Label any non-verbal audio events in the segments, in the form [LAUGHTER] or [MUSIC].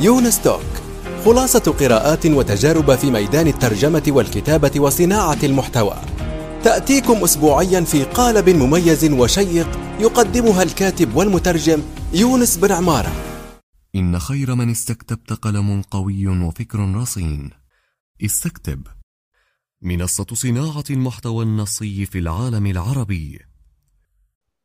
يونس توك خلاصة قراءات وتجارب في ميدان الترجمة والكتابة وصناعة المحتوى. تأتيكم أسبوعيا في قالب مميز وشيق يقدمها الكاتب والمترجم يونس بن عمارة. إن خير من استكتبت قلم قوي وفكر رصين. استكتب. منصة صناعة المحتوى النصي في العالم العربي.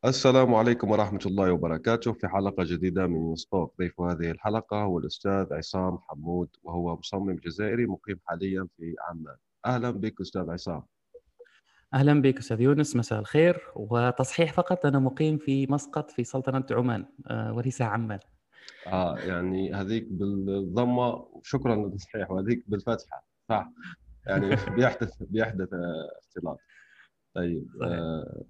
السلام عليكم ورحمة الله وبركاته في حلقة جديدة من ستوك ضيف هذه الحلقة هو الأستاذ عصام حمود وهو مصمم جزائري مقيم حاليا في عمان. أهلا بك أستاذ عصام. أهلا بك أستاذ يونس مساء الخير. وتصحيح فقط أنا مقيم في مسقط في سلطنة عمان آه، وليس عمان. آه يعني هذيك بالضمة شكرا للتصحيح وهذيك بالفتحة صح؟ يعني [LAUGHS] بيحدث بيحدث اختلاط. طيب آه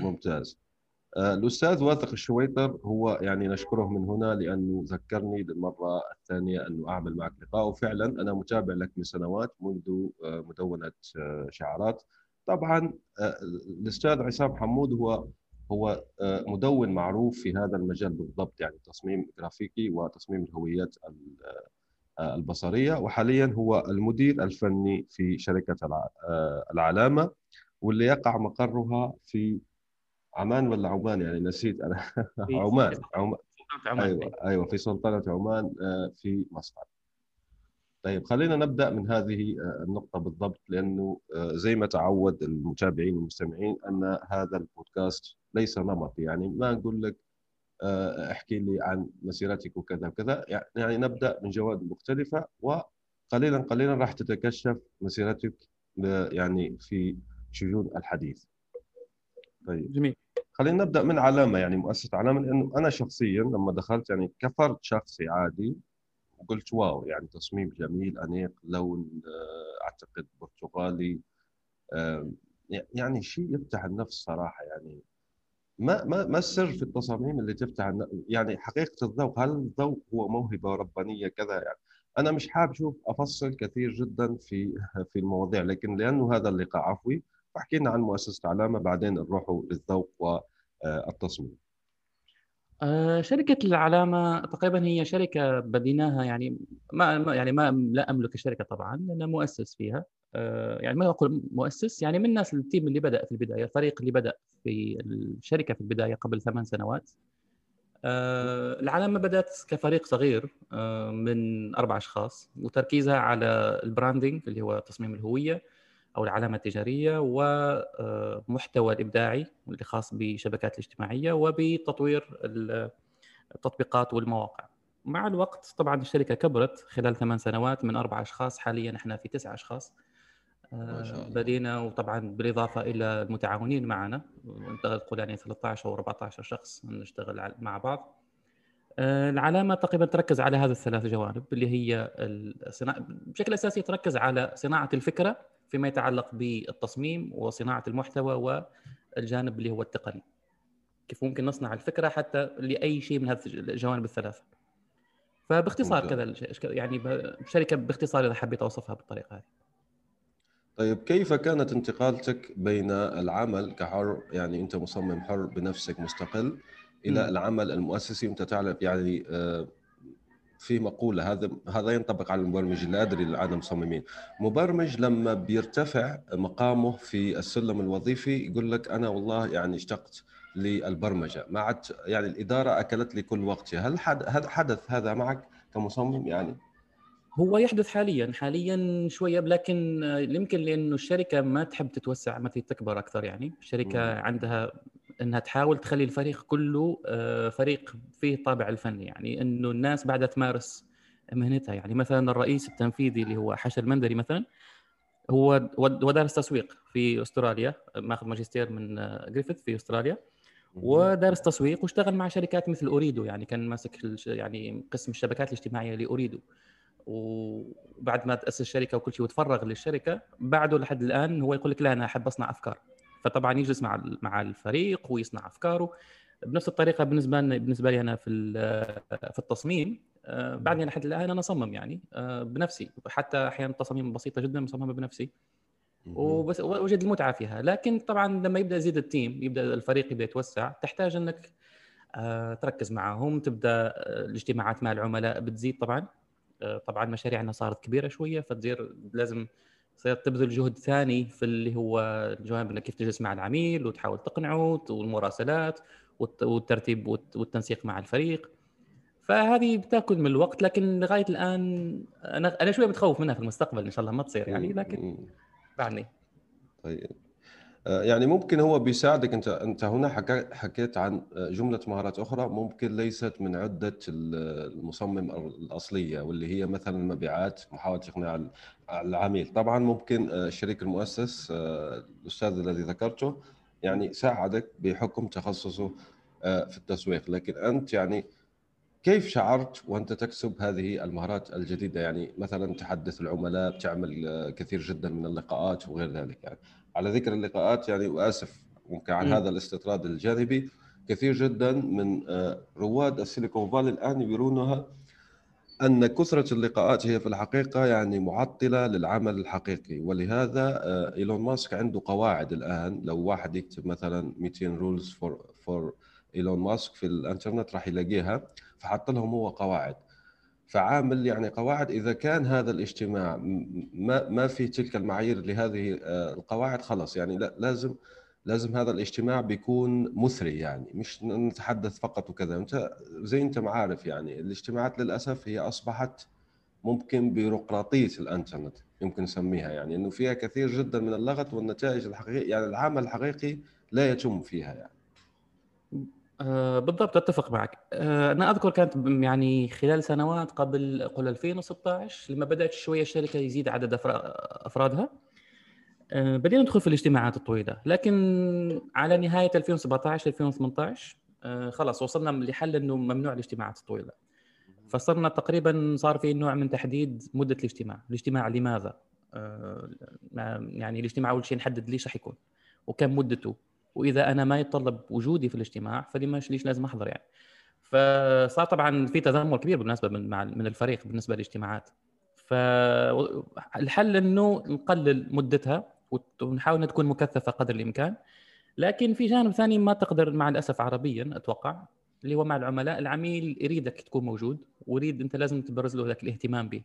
ممتاز. الأستاذ واثق الشويطر هو يعني نشكره من هنا لأنه ذكرني للمرة الثانية أنه أعمل معك لقاء وفعلا أنا متابع لك من سنوات منذ آه مدونة آه شعارات. طبعا آه، الأستاذ عصام حمود هو هو مدون معروف في هذا المجال بالضبط يعني تصميم جرافيكي وتصميم الهويات البصرية وحاليا هو المدير الفني في شركة العلامة واللي يقع مقرها في عمان ولا عمان؟ يعني نسيت أنا. [LAUGHS] عمان عمان. أيوه أيوه في سلطنة عمان في مسقط طيب خلينا نبدأ من هذه آه، النقطة بالضبط لأنه آه، زي ما تعود المتابعين والمستمعين أن هذا البودكاست ليس نمطي يعني ما نقول لك آه، احكي لي عن مسيرتك وكذا وكذا. يعني نبدأ من جوانب مختلفة وقليلا قليلا راح تتكشف مسيرتك يعني في شجون الحديث. طيب. جميل. خلينا نبدأ من علامة يعني مؤسسة علامة لأنه أنا شخصيا لما دخلت يعني كفرد شخصي عادي وقلت واو يعني تصميم جميل أنيق لون آه، أعتقد برتقالي يعني شيء يفتح النفس صراحة يعني ما ما ما السر في التصاميم اللي تفتح يعني حقيقة الذوق هل الذوق هو موهبة ربانية كذا؟ يعني أنا مش حابب شوف أفصل كثير جدا في [LAUGHS] في المواضيع لكن لأنه هذا اللقاء عفوي فحكينا عن مؤسسة علامه بعدين نروحوا للذوق والتصميم. آه، شركة العلامة تقريبا هي شركة بديناها يعني ما يعني ما لا أملك الشركة طبعا أنا مؤسس فيها. آه، يعني ما أقول مؤسس يعني من الناس ال team اللي بدأ في البداية الفريق اللي بدأ في الشركة في البداية قبل ثمان سنوات. آه، العلامة بدأت كفريق صغير من أربع أشخاص وتركيزها على ال branding اللي هو تصميم الهوية أو العلامة التجارية ومحتوى الإبداعي اللي خاص بالشبكات الاجتماعية وبتطوير التطبيقات والمواقع. مع الوقت طبعا الشركة كبرت خلال ثمان سنوات من أربع أشخاص حاليا إحنا في تسع أشخاص. بدينا وطبعا بالإضافة إلى المتعاونين معنا. نقول يعني 13 أو 14 شخص نشتغل مع بعض. العلامة تقريبا تركز على هذه الثلاث جوانب اللي هي الصناعة بشكل أساسي تركز على صناعة الفكرة فيما يتعلق بالتصميم وصناعة المحتوى والجانب اللي هو التقني. كيف ممكن نصنع الفكرة حتى لأي شيء من هذه الجوانب الثلاثة. فباختصار كذا يعني شركة باختصار إذا حبيت أوصفها بالطريقة هذه. طيب كيف كانت انتقالتك بين العمل كحر يعني أنت مصمم حر بنفسك مستقل إلى م. العمل المؤسسي؟ وانت تعرف يعني آه، في مقولة هذا هذا ينطبق على المبرمج لا أدري مصممين. مبرمج لما بيرتفع مقامه في السلم الوظيفي يقول لك أنا والله يعني اشتقت للبرمجة. ما عاد يعني الإدارة أكلت لي كل وقتي. هل حدث هذا معك كمصمم يعني؟ هو يحدث حاليا حاليا شوية لكن يمكن لأنه الشركة ما تحب تتوسع ما تكبر أكثر يعني. الشركة. عندها إنها تحاول تخلي الفريق كله آه، فريق فيه طابع الفني. يعني إنه الناس بعدها تمارس مهنتها. يعني مثلا الرئيس التنفيذي اللي هو حشر المندري مثلا هو ودارس تسويق في أستراليا ماخذ ماجستير من جريفيث في أستراليا. ودارس تسويق واشتغل مع شركات مثل أوريدو. يعني كان ماسك يعني قسم الشبكات الاجتماعية لأوريدو. وبعد ما تأسس الشركة وكل شيء وتفرغ للشركة بعده لحد الآن هو يقول لك لا أنا أحب أصنع أفكار. فطبعا يجلس مع مع الفريق ويصنع أفكاره. بنفس الطريقة بالنسبة لنا بالنسبة لي أنا في في التصميم آه، بعدني لحد الآن أنا اصمم يعني آه، بنفسي. حتى أحيانا تصاميم بسيطة جدا مصممة بنفسي. وبس وجد المتعة فيها. لكن طبعا لما يبدأ يزيد التيم يبدأ الفريق يبدأ يتوسع تحتاج إنك آه، تركز معهم تبدأ الاجتماعات مع العملاء بتزيد طبعا. طبعا مشاريعنا صارت كبيرة شوية فتصير لازم تصير تبذل جهد ثاني في اللي هو الجوانب إنك كيف تجلس مع العميل وتحاول تقنعه والمراسلات والترتيب والتنسيق مع الفريق. فهذه بتاكل من الوقت لكن لغاية الآن أنا أنا شوية متخوف منها في المستقبل إن شاء الله ما تصير يعني لكن بعدني. طيب. يعني ممكن هو بيساعدك. انت انت هنا حكيت عن جملة مهارات أخرى ممكن ليست من عدة المصمم الأصلية واللي هي مثلا المبيعات محاولة إقناع العميل. طبعا ممكن آه، الشريك المؤسس آه، الأستاذ الذي ذكرته يعني ساعدك بحكم تخصصه في التسويق. لكن أنت يعني كيف شعرت وأنت تكسب هذه المهارات الجديدة؟ يعني مثلا تحدث العملاء بتعمل كثير جدا من اللقاءات وغير ذلك يعني. على ذكر اللقاءات يعني وآسف ممكن عن هذا الاستطراد الجانبي كثير جدا من آه، رواد السيليكون فالي الآن يرونها أن كثرة اللقاءات هي في الحقيقة يعني معطلة للعمل الحقيقي. ولهذا آه، إيلون ماسك عنده قواعد الآن. لو واحد يكتب مثلا 200 rules for for إيلون ماسك في الإنترنت راح يلاقيها فحط لهم هو قواعد. فعامل يعني قواعد إذا كان هذا الاجتماع ما ما في تلك المعايير لهذه آه، القواعد خلاص يعني لا لازم لازم هذا الاجتماع بيكون مثري يعني مش نتحدث فقط وكذا. أنت زي أنت ما عارف يعني الاجتماعات للأسف هي أصبحت ممكن بيروقراطية الإنترنت يمكن نسميها يعني إنه فيها كثير جدا من اللغط والنتائج الحقيقية يعني العمل الحقيقي لا يتم فيها يعني. آه، بالضبط أتفق معك. آه، أنا أذكر كانت يعني خلال سنوات قبل قل 2016 لما بدأت شوية الشركة يزيد عدد أفرادها آه، بدينا ندخل في الاجتماعات الطويلة. لكن على نهاية 2017 2018 خلاص وصلنا لحل إنه ممنوع الاجتماعات الطويلة. فصرنا تقريبا صار في نوع من تحديد مدة الاجتماع. الاجتماع لماذا؟ يعني الاجتماع أول شيء نحدد ليش راح يكون وكم مدته. وإذا أنا ما يتطلب وجودي في الاجتماع فلما ليش لازم أحضر يعني. فصار طبعا في تذمر كبير بالنسبة من من الفريق بالنسبة للاجتماعات. فالحل إنه نقلل مدتها ونحاول إنها تكون مكثفة قدر الإمكان. لكن في جانب ثاني ما تقدر مع الأسف عربيا أتوقع اللي هو مع العملاء. العميل يريدك تكون موجود ويريد أنت لازم تبرز له ذاك الاهتمام به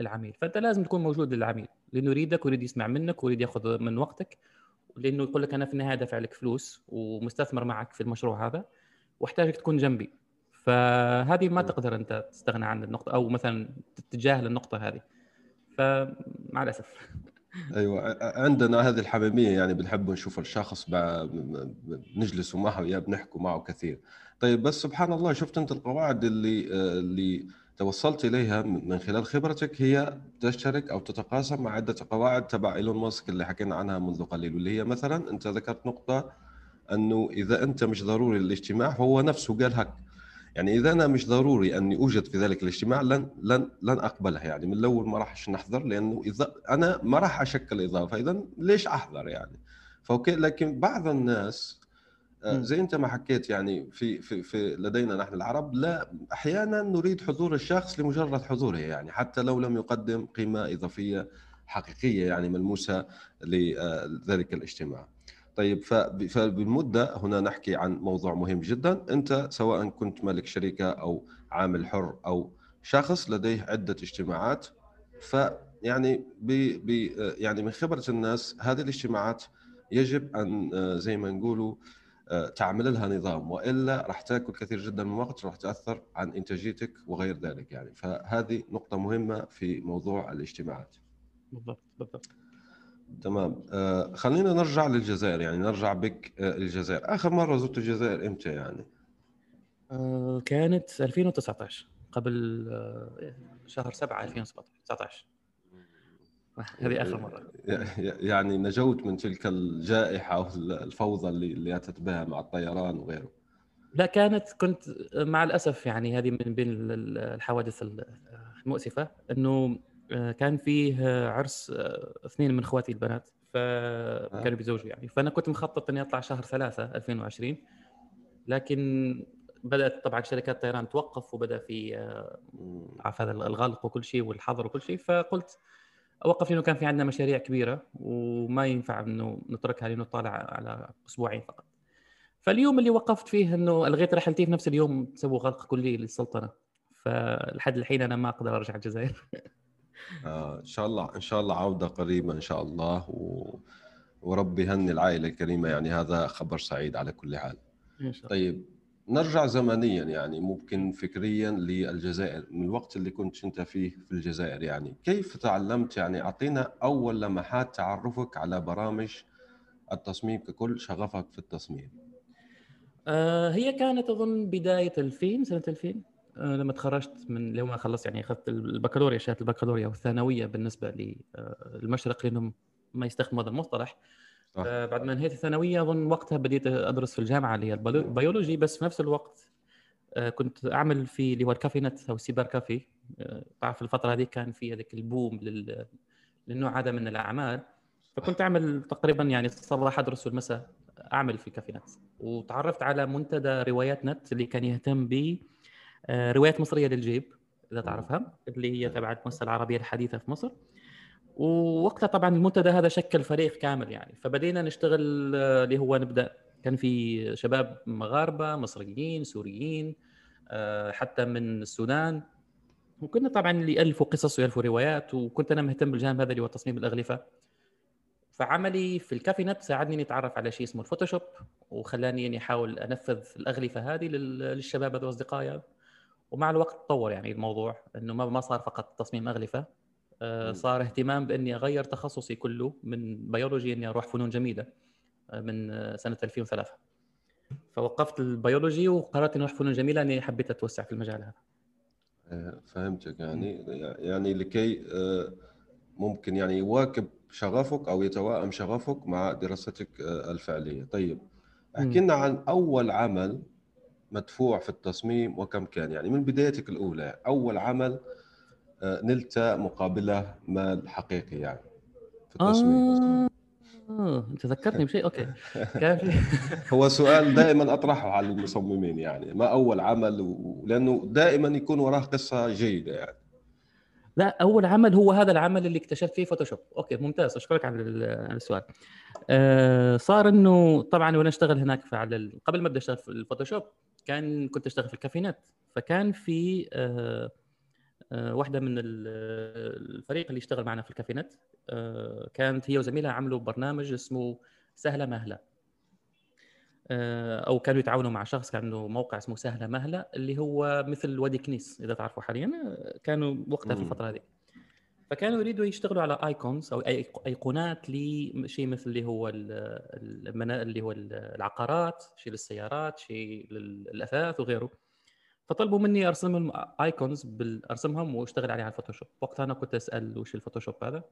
العميل فأنت لازم تكون موجود للعميل لأنه يريدك ويريد يسمع منك ويريد يأخذ من وقتك. لأنه يقول لك أنا في النهاية دافع لك فلوس ومستثمر معك في المشروع هذا وأحتاجك تكون جنبي. فهذه ما تقدر أنت تستغنى عن النقطة أو مثلا تتجاهل النقطه هذه. فمع الأسف. [LAUGHS] أيوه عندنا هذه الحميمية يعني بنحب نشوف الشخص بنجلس معه يا بنحكوا معه كثير. طيب بس سبحان الله شفت أنت القواعد اللي اللي توصلت إليها من خلال خبرتك هي تشترك أو تتقاسم مع عدة قواعد تبع إيلون ماسك اللي حكينا عنها منذ قليل واللي هي مثلا أنت ذكرت نقطة أنه إذا أنت مش ضروري للاجتماع فهو نفسه قال هك. يعني إذا أنا مش ضروري أني أوجد في ذلك الاجتماع لن لن لن اقبلها يعني من الأول ما راحش نحضر لأنه اذا أنا ما راح أشكل إضافة اذا ليش أحضر يعني؟ فأوكي لكن بعض الناس زي انت ما حكيت يعني في في في لدينا نحن العرب لا أحيانا نريد حضور الشخص لمجرد حضوره يعني حتى لو لم يقدم قيمة إضافية حقيقية يعني ملموسة لذلك الاجتماع. طيب فبالمده هنا نحكي عن موضوع مهم جدا انت سواء كنت مالك شركة أو عامل حر أو شخص لديه عدة اجتماعات فيعني ب يعني من خبرة الناس هذه الاجتماعات يجب أن آه، زي ما نقولوا آه، تعمل لها نظام وإلا راح تأكل كثير جدا من الوقت وراح تأثر عن إنتاجيتك وغير ذلك يعني. فهذه نقطة مهمة في موضوع الاجتماعات. بالضبط بالضبط. تمام. آه خلينا نرجع للجزائر يعني نرجع بك آه الجزائر آخر مرة زرت الجزائر إمتى يعني؟ آه كانت 2019 قبل آه شهر 7 2019 [LAUGHS] هذه آخر مرة. يعني نجوت من تلك الجائحة والفوضى اللي اللي أتت بها مع الطيران وغيره. لا كانت كنت مع الأسف يعني هذه من بين الحوادث المؤسفة إنه آه، كان فيه عرس آه، اثنين من إخواتي البنات فكانوا آه. بيزوجوا يعني. فأنا كنت مخطط إني أطلع شهر ثلاثة 2020 لكن بدأت طبعا شركات الطيران توقف وبدأ في عارف هذا الغلق وكل شيء والحظر وكل شيء فقلت أوقف لأنه كان في عندنا مشاريع كبيرة وما ينفع إنه نتركها لأنه طالع على أسبوعين فقط. فاليوم اللي وقفت فيه إنه الغيت رحلتي في نفس اليوم سووا غلق كلي للسلطنة. فلحد الحين أنا ما أقدر أرجع الجزائر. [LAUGHS] آه إن شاء الله إن شاء الله عودة قريبة إن شاء الله و... وربي يهني العائلة الكريمة. يعني هذا خبر سعيد على كل حال. إن شاء الله. طيب نرجع زمنيا يعني ممكن فكريا للجزائر من الوقت اللي كنت أنت فيه في الجزائر يعني. كيف تعلمت يعني؟ أعطينا أول لمحات تعرفك على برامج التصميم ككل شغفك في التصميم. آه هي كانت أظن بداية 2000 سنة 2000 آه لما تخرجت من لما خلصت يعني أخذت البكالوريا شهادة البكالوريا والثانوية بالنسبة للمشرق لانهم ما يستخدموا هذا المصطلح. صح. آه بعد ما انهيت الثانوية أظن وقتها بديت أدرس في الجامعة اللي هي البيولو- البيولوجي بس في نفس الوقت آه كنت أعمل في اللي هو ال café net أو ال cyber café. آه تعرف الفترة هذه كان في هذيك ال boom لل... للنوع هذا من الأعمال. فكنت أعمل تقريبا يعني الصباح أدرس والمساء أعمل في café net. وتعرفت على منتدى روايات نت اللي كان يهتم ب آه، روايات مصرية للجيب إذا تعرفها اللي هي تبع المؤسسه العربية الحديثة في مصر. ووقتها طبعا المنتدى هذا شكل فريق كامل يعني. فبدينا نشتغل آه، اللي هو نبدأ. كان في شباب مغاربة مصريين سوريين آه، حتى من السودان. وكنا طبعا اللي يألفوا قصص ويألفوا روايات وكنت أنا مهتم بالجانب هذا اللي هو تصميم الأغلفة. فعملي في الكافي نت ساعدني اني اتعرف على شيء اسمه الفوتوشوب وخلاني إني أحاول أنفذ الأغلفة هذه لل- للشباب هذول اصدقائي ومع الوقت تطور يعني الموضوع إنه ما صار فقط تصميم أغلفة. صار اهتمام بإني أغير تخصصي كله من بيولوجي إني أروح فنون جميلة آه، من آه، سنة 2003 فوقفت البيولوجي وقررت إني أروح فنون جميلة إني حبيت أتوسع في المجال هذا. آه، فهمتك. يعني يعني لكي آه، ممكن يعني يواكب شغفك أو يتوائم شغفك مع دراستك آه، الفعلية. طيب احكي لنا عن أول عمل مدفوع في التصميم وكم كان؟ يعني من بدايتك الأولى أول عمل آه، نلت مقابله مال حقيقي يعني في التصميم آه آه، انت ذكرتني بشيء. أوكي. [LAUGHS] كان هو سؤال [LAUGHS] دائما أطرحه على المصممين يعني ما أول عمل و... لأنه دائما يكون وراه قصة جيدة يعني. لا أول عمل هو هذا العمل اللي اكتشفت فيه Photoshop أوكي ممتاز. أشكرك على ال- على السؤال. آه صار إنه طبعا وأنا أشتغل هناك على ال- قبل ما ابدا أشتغل في ال Photoshop كان كنت أشتغل في الكافينات. فكان في آه آه واحدة من ال- الفريق اللي اشتغل معنا في الكافينات آه كانت هي وزميلها عملوا برنامج اسمه سهلة مهلة آه، أو كانوا يتعاونوا مع شخص كان عنده موقع اسمه سهلة مهلة اللي هو مثل وادي كنيس إذا تعرفوا حاليا آه، كانوا وقتها في. الفترة هذه فكانوا يريدوا يشتغلوا على ايكونز أو أيقونات لشيء مثل اللي هو. اللي هو العقارات شيء للسيارات شيء للأثاث وغيره فطلبوا مني ارسم لهم icons. أرسمهم واشتغل عليها على ال Photoshop وقتها أنا كنت أسأل وش ال Photoshop هذا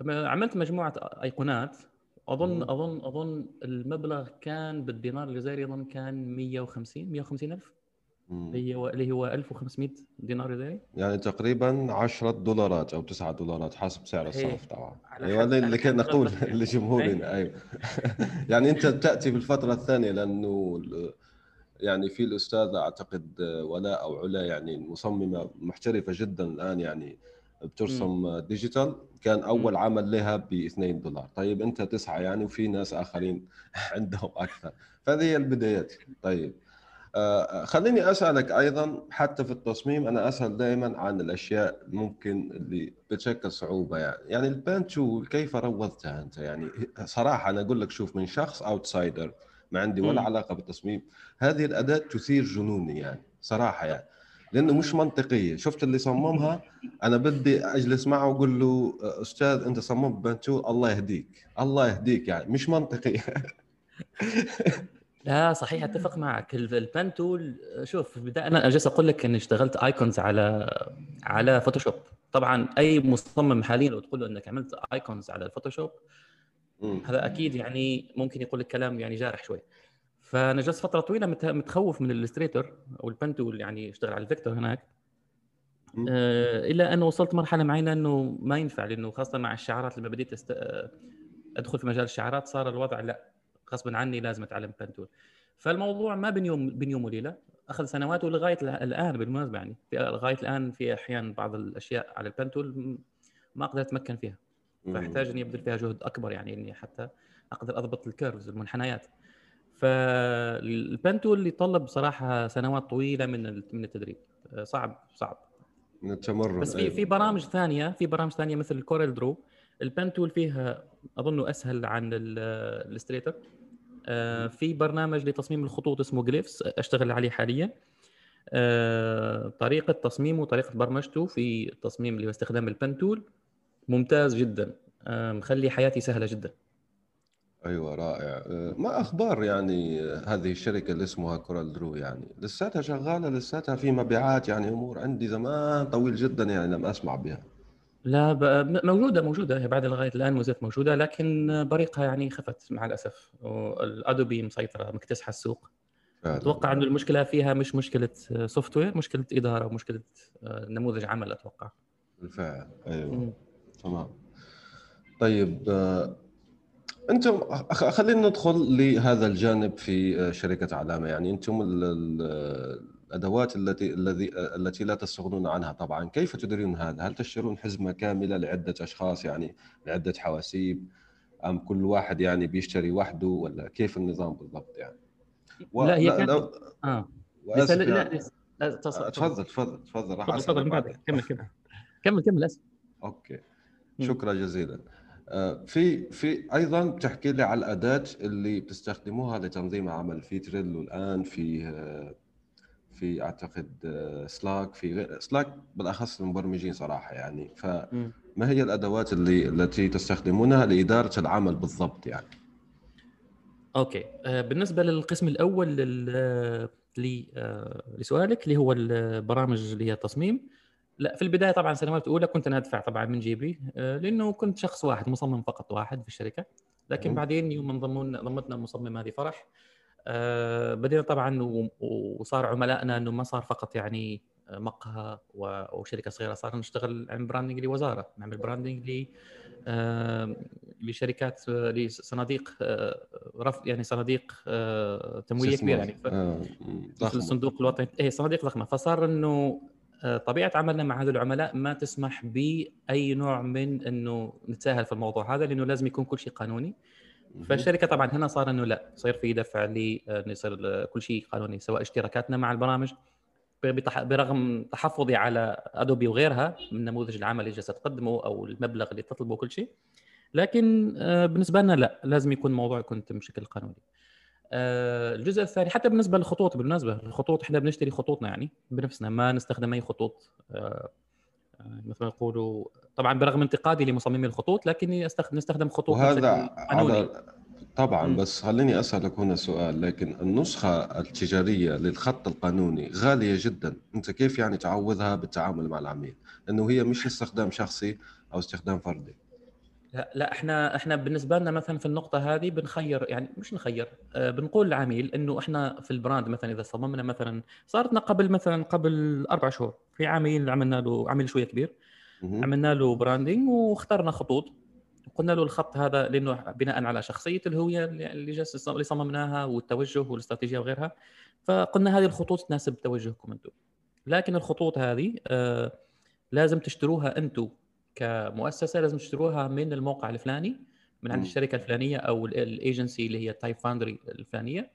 فعملت مجموعة أيقونات اظن مم. اظن أظن المبلغ كان بالدينار الجزائري أظن كان 150 150 ألف. اللي هو اللي هو 1500 دينار جزائري يعني تقريبا 10 دولارات أو 9 دولارات حسب سعر صحيح. الصرف طبعا أيوه هذا اللي كنا نقول. [LAUGHS] لجمهورنا أيوه [LAUGHS] يعني أنت تاتي بالفترة الثانية لأنه يعني في الأستاذة أعتقد ولاء أو علا يعني مصممة محترفة جدا الآن يعني بترسم digital. كان أول عمل لها ب 2 دولار. طيب أنت تسعه يعني وفي ناس آخرين [LAUGHS] عندهم أكثر. فهذه هي البدايات. طيب آه، خليني أسألك أيضا حتى في التصميم أنا أسأل دائما عن الأشياء ممكن اللي بتشكل صعوبة يعني. يعني ال pen tool كيف روضتها أنت؟ يعني صراحة أنا أقول لك شوف من شخص outsider ما عندي ولا مم. علاقة بالتصميم. هذه الأداة تثير جنوني يعني صراحة يعني. لأنه مش منطقية. شفت اللي صممها؟ أنا بدي أجلس معه وأقول له أستاذ أنت صممت pen tool الله يهديك. الله يهديك يعني. مش منطقي. [LAUGHS] لا صحيح أتفق معك. ال- ال pen tool شوف في البدايه أنا جالس أقول لك إني اشتغلت icons على على Photoshop طبعا أي مصمم حاليا لو تقول له إنك عملت icons على ال Photoshop مم. هذا أكيد يعني ممكن يقول لك كلام يعني جارح شوي فانا جلست فترة طويلة مت- متخوف من Illustrator أو ال pen tool يعني اشتغل على ال vector هناك. آه، إلا أنه وصلت مرحلة معينة أنه ما ينفع لأنه خاصة مع الشعارات لما بديت أست... آه، أدخل في مجال الشعارات صار الوضع لا غصبا عني لازم أتعلم pen tool فالموضوع ما بين يوم بين يوم وليلة أخذ سنوات ولغاية ال- الآن بالمناسبة يعني في لغاية الآن في أحيان بعض الأشياء على ال pen tool ما أقدر أتمكن فيها فأحتاج أني أبذل فيها جهد أكبر يعني إني حتى أقدر أضبط ال curves المنحنيات فال pen tool يتطلب بصراحة سنوات طويلة من من التدريب. آه، صعب صعب. من التمرن بس في أيوة. في برامج ثانية في برامج ثانية مثل ال CorelDRAW ال pen tool فيها اظنه أسهل عن ال Illustrator آه، في برنامج لتصميم الخطوط اسمه Glyphs أشتغل عليه حاليا. آه، طريقة تصميمه وطريقه برمجته في التصميم اللي باستخدام ال pen tool ممتاز جدا. آه، مخلي حياتي سهلة جدا. أيوه رائع. آه، ما أخبار يعني آه، هذه الشركة اللي اسمها CorelDRAW يعني؟ لساتها شغالة لساتها في مبيعات يعني أمور عندي زمان طويل جدا يعني لم أسمع بها. لا ب... موجودة موجودة. هي بعد لغاية الآن ما زالت موجودة لكن بريقها يعني خفت مع الأسف. ال Adobe مسيطرة مكتسحة السوق. أتوقع إنه المشكلة فيها مش مشكلة software مشكلة إدارة ومشكله نموذج عمل أتوقع. بالفعل أيوه. مم. تمام. طيب آه، أنتم خلينا ندخل لهذا الجانب في آه، شركة علامه يعني أنتم ال- ال- الأدوات التي الذي التي لا تستغنون عنها طبعا. كيف تديرون هذا؟ هل تشترون حزمة كاملة لعدة أشخاص؟ يعني لعدة حواسيب؟ أم كل واحد يعني بيشتري وحده؟ ولا كيف النظام بالضبط يعني؟ و- لا، هي كانت- لو- آه. وأسف لا لا يعني. لا تفضل تفضل تفضل راح تفضل كمل كمل كمل كمل اسف أوكي. شكرا جزيلا. آه، في في أيضا بتحكي لي على الأداة اللي بتستخدموها لتنظيم عمل في Trello الآن في آه، في أعتقد آه، Slack في غير Slack بالأخص المبرمجين صراحة يعني. فما. هي الأدوات اللي التي تستخدمونها لإدارة العمل بالضبط يعني؟ أوكي. بالنسبة للقسم الأول لسؤالك اللي هو البرامج اللي هي التصميم لا في البداية طبعا السنوات الأولى كنت أنا أدفع طبعا من جيبي آه، لأنه كنت شخص واحد مصمم فقط واحد في الشركة لكن. بعدين يوم ما ضمونا ضمتنا مصمم هذه فرح آه، بدينا طبعا وصار عملائنا إنه ما صار فقط يعني مقهى و- وشركه صغيرة صار نشتغل عن branding لوزارة نعمل branding ل آه، لشركات آه، لصناديق آه، رفض يعني صناديق آه، تمويليه. كبيره يعني آه، مثل ضخمة. الصندوق الوطني إيه صناديق ضخمة فصار إنه آه، طبيعة عملنا مع هذول العملاء ما تسمح بأي نوع من إنه نتساهل في الموضوع هذا لأنه لازم يكون كل شيء قانوني. فالشركة طبعا هنا صار إنه لا يصير في دفع ل آه، يصير ل- كل شيء قانوني سواء اشتراكاتنا مع البرامج برغم تحفظي على أدوبي وغيرها من نموذج العمل اللي جالسة تقدمه أو المبلغ اللي تطلبه كل شيء لكن آه، بالنسبة لنا لا لازم يكون الموضوع يكون بشكل قانوني آه، الجزء الثاني حتى بالنسبة للخطوط بالمناسبة الخطوط إحنا بنشتري خطوطنا يعني بنفسنا ما نستخدم أي خطوط. آه، آه، مثل ما يقولوا طبعا برغم انتقادي لمصممي الخطوط لكني أستخ- نستخدم خطوط وهذا على طبعا مم. بس خليني أسألك هنا سؤال لكن النسخة التجارية للخط القانوني غالية جدا. أنت كيف يعني تعوضها بالتعامل مع العميل؟ انه هي مش استخدام شخصي أو استخدام فردي. لا لا إحنا إحنا بالنسبة لنا مثلا في النقطة هذه بنخير يعني مش نخير آه، بنقول للعميل إنه إحنا في ال brand مثلا إذا صممنا مثلا صارتنا قبل مثلا قبل أربع شهور في عميل عملنا له عميل شوية كبير. عملنا له branding واخترنا خطوط قلنا له الخط هذا لأنه بناء على شخصية الهوية اللي اللي جالس اللي صممناها والتوجه والاستراتيجية وغيرها فقلنا هذه الخطوط تناسب توجهكم أنتم لكن الخطوط هذه آه، لازم تشتروها أنتم كمؤسسة لازم تشتروها من الموقع الفلاني من عند. الشركة الفلانية أو الايجنسي اللي هي type foundry الفلانية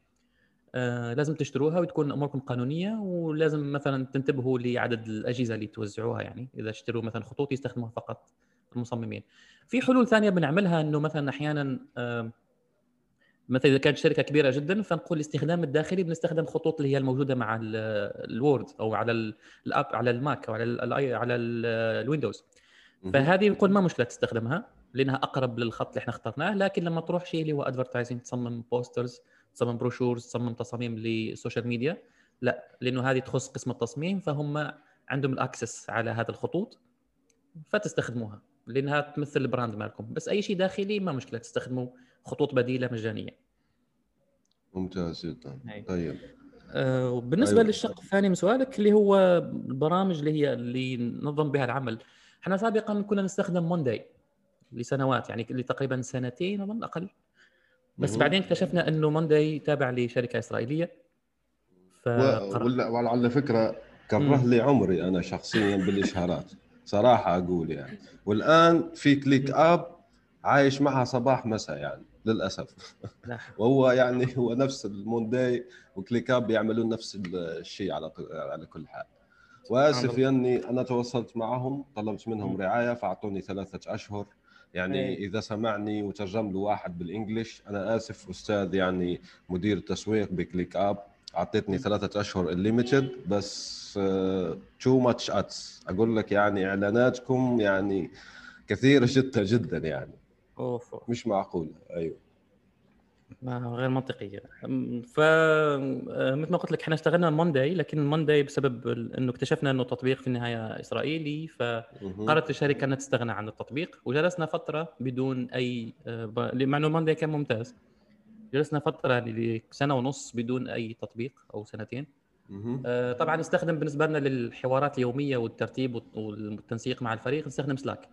آه، لازم تشتروها وتكون أموركم قانونية ولازم مثلا تنتبهوا لعدد الأجهزة اللي توزعوها يعني إذا اشتروا مثلا خطوط يستخدموها فقط المصممين. في حلول ثانية بنعملها إنه مثلا أحيانا آه، مثلا إذا كانت شركة كبيرة جدا فنقول الاستخدام الداخلي بنستخدم خطوط اللي هي الموجودة مع ال- ال Word أو على ال- ال app على ال Mac أو على ال على ال- ال Windows. فهذه نقول ما مشكلة تستخدمها لأنها أقرب للخط اللي إحنا اخترناه لكن لما تروح شيء اللي هو advertising تصمم posters تصمم brochures تصمم تصاميم لل social media لا لأنه هذه تخص قسم التصميم فهم عندهم ال access على هذه الخطوط فتستخدموها لأنها تمثل ال brand مالكم. بس أي شيء داخلي ما مشكلة تستخدموا خطوط بديلة مجانية. ممتاز جدا. طيب. آه، وبالنسبة أيوة. للشق الثاني من سؤالك اللي هو البرامج اللي هي اللي نظم بها العمل. إحنا سابقا كنا نستخدم Monday لسنوات يعني لتقريبا سنتين اظن أقل بس. بعدين اكتشفنا إنه Monday تابع لشركة إسرائيلية. ولا- وعلى فكرة كره لي عمري أنا شخصيا بالإشهارات صراحة أقول يعني والآن في ClickUp عايش معها صباح مساء يعني للأسف لا. [LAUGHS] وهو يعني هو نفس ال Monday و ClickUp بيعملون نفس الشيء على على كل حال واسف اني أنا تواصلت معهم طلبت منهم رعاية فأعطوني ثلاثة أشهر. يعني إيه. إذا سمعني وترجم له واحد بال English أنا آسف أستاذ يعني مدير تسويق ب ClickUp. أعطيتني ثلاثة أشهر unlimited بس too much ads أقول لك يعني إعلاناتكم يعني كثيرة جدا جدا يعني. أوف. مش معقولة. أيوه. ما غير منطقيه ف آه، مثل ما قلت لك إحنا اشتغلنا Monday لكن Monday بسبب إنه اكتشفنا إنه التطبيق في النهاية إسرائيلي. فقررت الشركة إنها تستغنى عن التطبيق وجلسنا فترة بدون أي ب- مع إنه Monday كان ممتاز جلسنا فترة سنه ونص بدون أي تطبيق أو سنتين. آه، طبعا نستخدم بالنسبة لنا للحوارات اليومية والترتيب والت- والتنسيق مع الفريق نستخدم Slack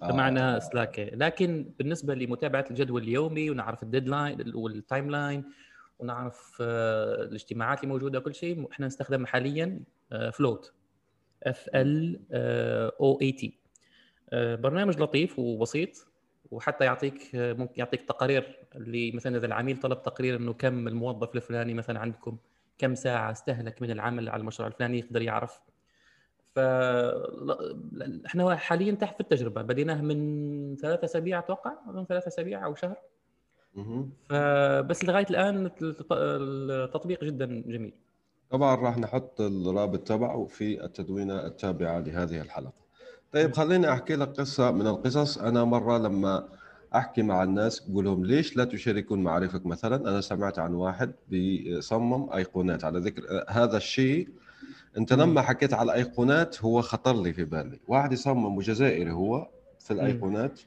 فمعنا آه. Slack لكن بالنسبة لمتابعة الجدول اليومي ونعرف ال deadline وال timeline ونعرف آه، الاجتماعات اللي موجودة كل شيء إحنا نستخدم حاليا Float F L O A T برنامج لطيف وبسيط وحتى يعطيك آه، ممكن يعطيك تقارير اللي مثلا إذا العميل طلب تقرير إنه كم الموظف الفلاني مثلا عندكم كم ساعة استهلك من العمل على المشروع الفلاني يقدر يعرف ف إحنا حاليا تحت في التجربة. بديناها من ثلاثة أسابيع أتوقع من ثلاثة أسابيع أو شهر. فبس لغاية الآن الت- التطبيق جدا جميل. طبعا راح نحط الرابط تبعه في التدوينة التابعة لهذه الحلقة. طيب خليني أحكي لك قصة من القصص. أنا مرة لما أحكي مع الناس بقول لهم ليش لا تشاركون معارفك مثلا؟ أنا سمعت عن واحد بيصمم أيقونات على ذكر هذا الشيء أنت لما حكيت على الأيقونات هو خطر لي في بالي. واحد يصمم وجزائري هو في الأيقونات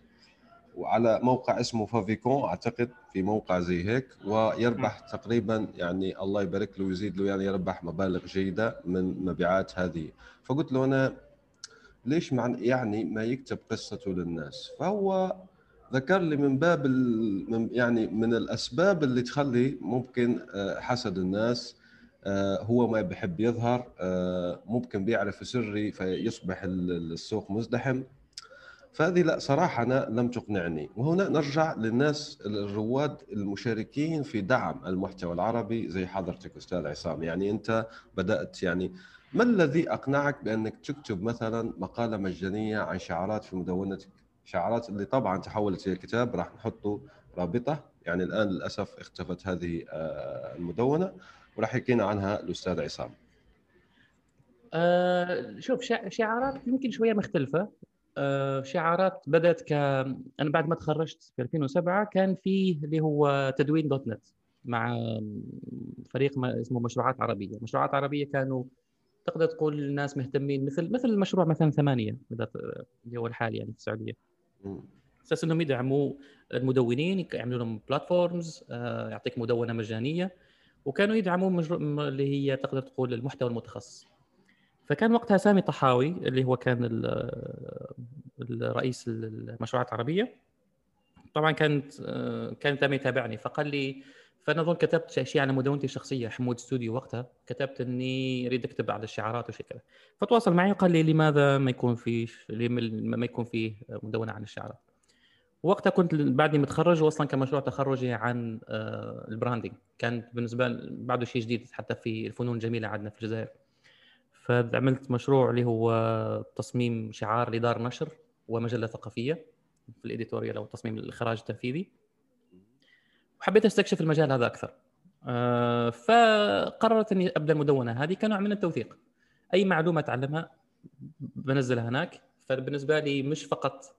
وعلى موقع اسمه فافيكون أعتقد في موقع زي هيك ويربح تقريبا يعني الله يبارك له ويزيد له يعني يربح مبالغ جيدة من مبيعات هذه. فقلت له أنا ليش مع يعني ما يكتب قصته للناس؟ فهو ذكر لي من باب ال- من يعني من الأسباب اللي تخلي ممكن آه، حسد الناس هو ما بيحب يظهر آه، ممكن بيعرف سري فيصبح ال- السوق مزدحم. فهذه لا صراحة أنا لم تقنعني. وهنا نرجع للناس الرواد المشاركين في دعم المحتوى العربي زي حضرتك أستاذ عصام. يعني أنت بدأت يعني ما الذي أقنعك بأنك تكتب مثلا مقالة مجانية عن شعارات في مدونتك؟ شعارات اللي طبعا تحولت إلى كتاب راح نحطه رابطة. يعني الآن للأسف اختفت هذه آه، المدونة. وراح يحكينا عنها الأستاذ عصام. آه شوف شع- شعارات يمكن شوية مختلفة. آه شعارات بدأت ك أنا بعد ما تخرجت في 2007 كان في اللي هو تدوين دوت نت مع فريق ما اسمه مشروعات عربية، مشروعات عربية كانوا تقدر تقول الناس مهتمين مثل مثل المشروع مثلا ثمانية بدأت- اللي هو الحالي يعني في السعودية. أساس إنهم يدعموا المدونين يعملوا لهم بلاتفورمز يعطيك مدونة مجانية. وكانوا يدعموا مجرو... م- اللي هي تقدر تقول المحتوى المتخصص. فكان وقتها سامي طحاوي اللي هو كان ال- الرئيس المشروعات العربية. طبعا كانت آه، كان تامي يتابعني. فقال لي فانا اظن كتبت شيء على مدونتي الشخصية حمود ستوديو وقتها كتبت إني أريد أكتب على الشعارات وشيء كذا. فتواصل معي وقال لي لماذا ما يكون في ما يكون فيه مدونة عن الشعارات؟ وقتها كنت بعدني متخرج واصلا كان مشروع تخرجي عن آه، البراندنج كان بالنسبة بعده شيء جديد حتى في الفنون الجميلة عندنا في الجزائر. فعملت مشروع اللي هو تصميم شعار لدار نشر ومجلة ثقافية في الإديتوريال أو تصميم الإخراج التنفيذي. وحبيت أستكشف المجال هذا أكثر. آه، فقررت إني أبدأ المدونة هذه كنوع من التوثيق. أي معلومة أتعلمها بنزلها هناك. فبالنسبة لي مش فقط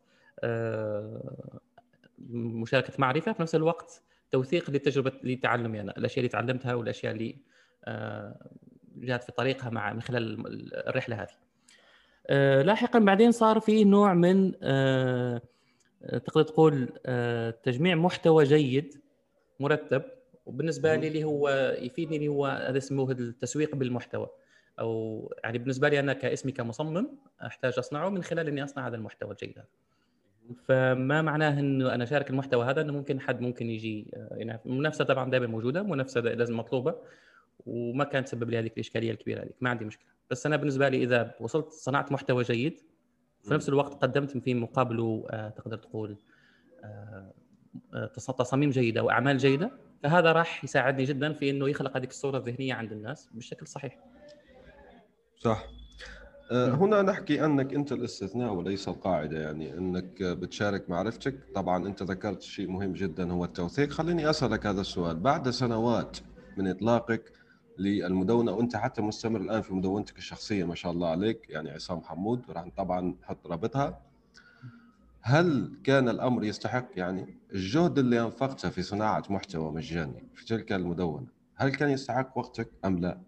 مشاركة معرفة في نفس الوقت توثيق لتجربة لتعلمي أنا الأشياء اللي تعلمتها والأشياء اللي آه، جات في طريقها مع من خلال الرحلة هذه. آه، لاحقا بعدين صار في نوع من آه، تقدر تقول آه، تجميع محتوى جيد مرتب وبالنسبة لي اللي هو يفيدني اللي هو هذا اسمه التسويق بالمحتوى أو يعني بالنسبة لي أنا كاسمي كمصمم أحتاج أصنعه من خلال إني أصنع هذا المحتوى الجيد هذا. فما معناه إنه أنا أشارك المحتوى هذا إنه ممكن حد ممكن يجي آه، ينافس المنافسه طبعا دائما موجودة منافسة لازم مطلوبة وما كانت تسبب لي هذيك الإشكالية الكبيرة هذيك ما عندي مشكلة. بس أنا بالنسبة لي إذا وصلت صنعت محتوى جيد في نفس الوقت قدمت في مقابله آه، تقدر تقول آه، آه، تصاميم جيدة واعمال جيدة فهذا راح يساعدني جدا في إنه يخلق هذه الصورة الذهنية عند الناس بشكل صحيح. صح. آه، هنا نحكي أنك أنت الاستثناء وليس القاعدة يعني أنك بتشارك معرفتك. طبعا أنت ذكرت شيء مهم جدا هو التوثيق. خليني أسألك هذا السؤال. بعد سنوات من إطلاقك للمدونة وأنت حتى مستمر الآن في مدونتك الشخصية ما شاء الله عليك يعني عصام حمود راح طبعا نحط رابطها. هل كان الأمر يستحق؟ يعني الجهد اللي أنفقته في صناعة محتوى مجاني في تلك المدونة هل كان يستحق وقتك أم لا؟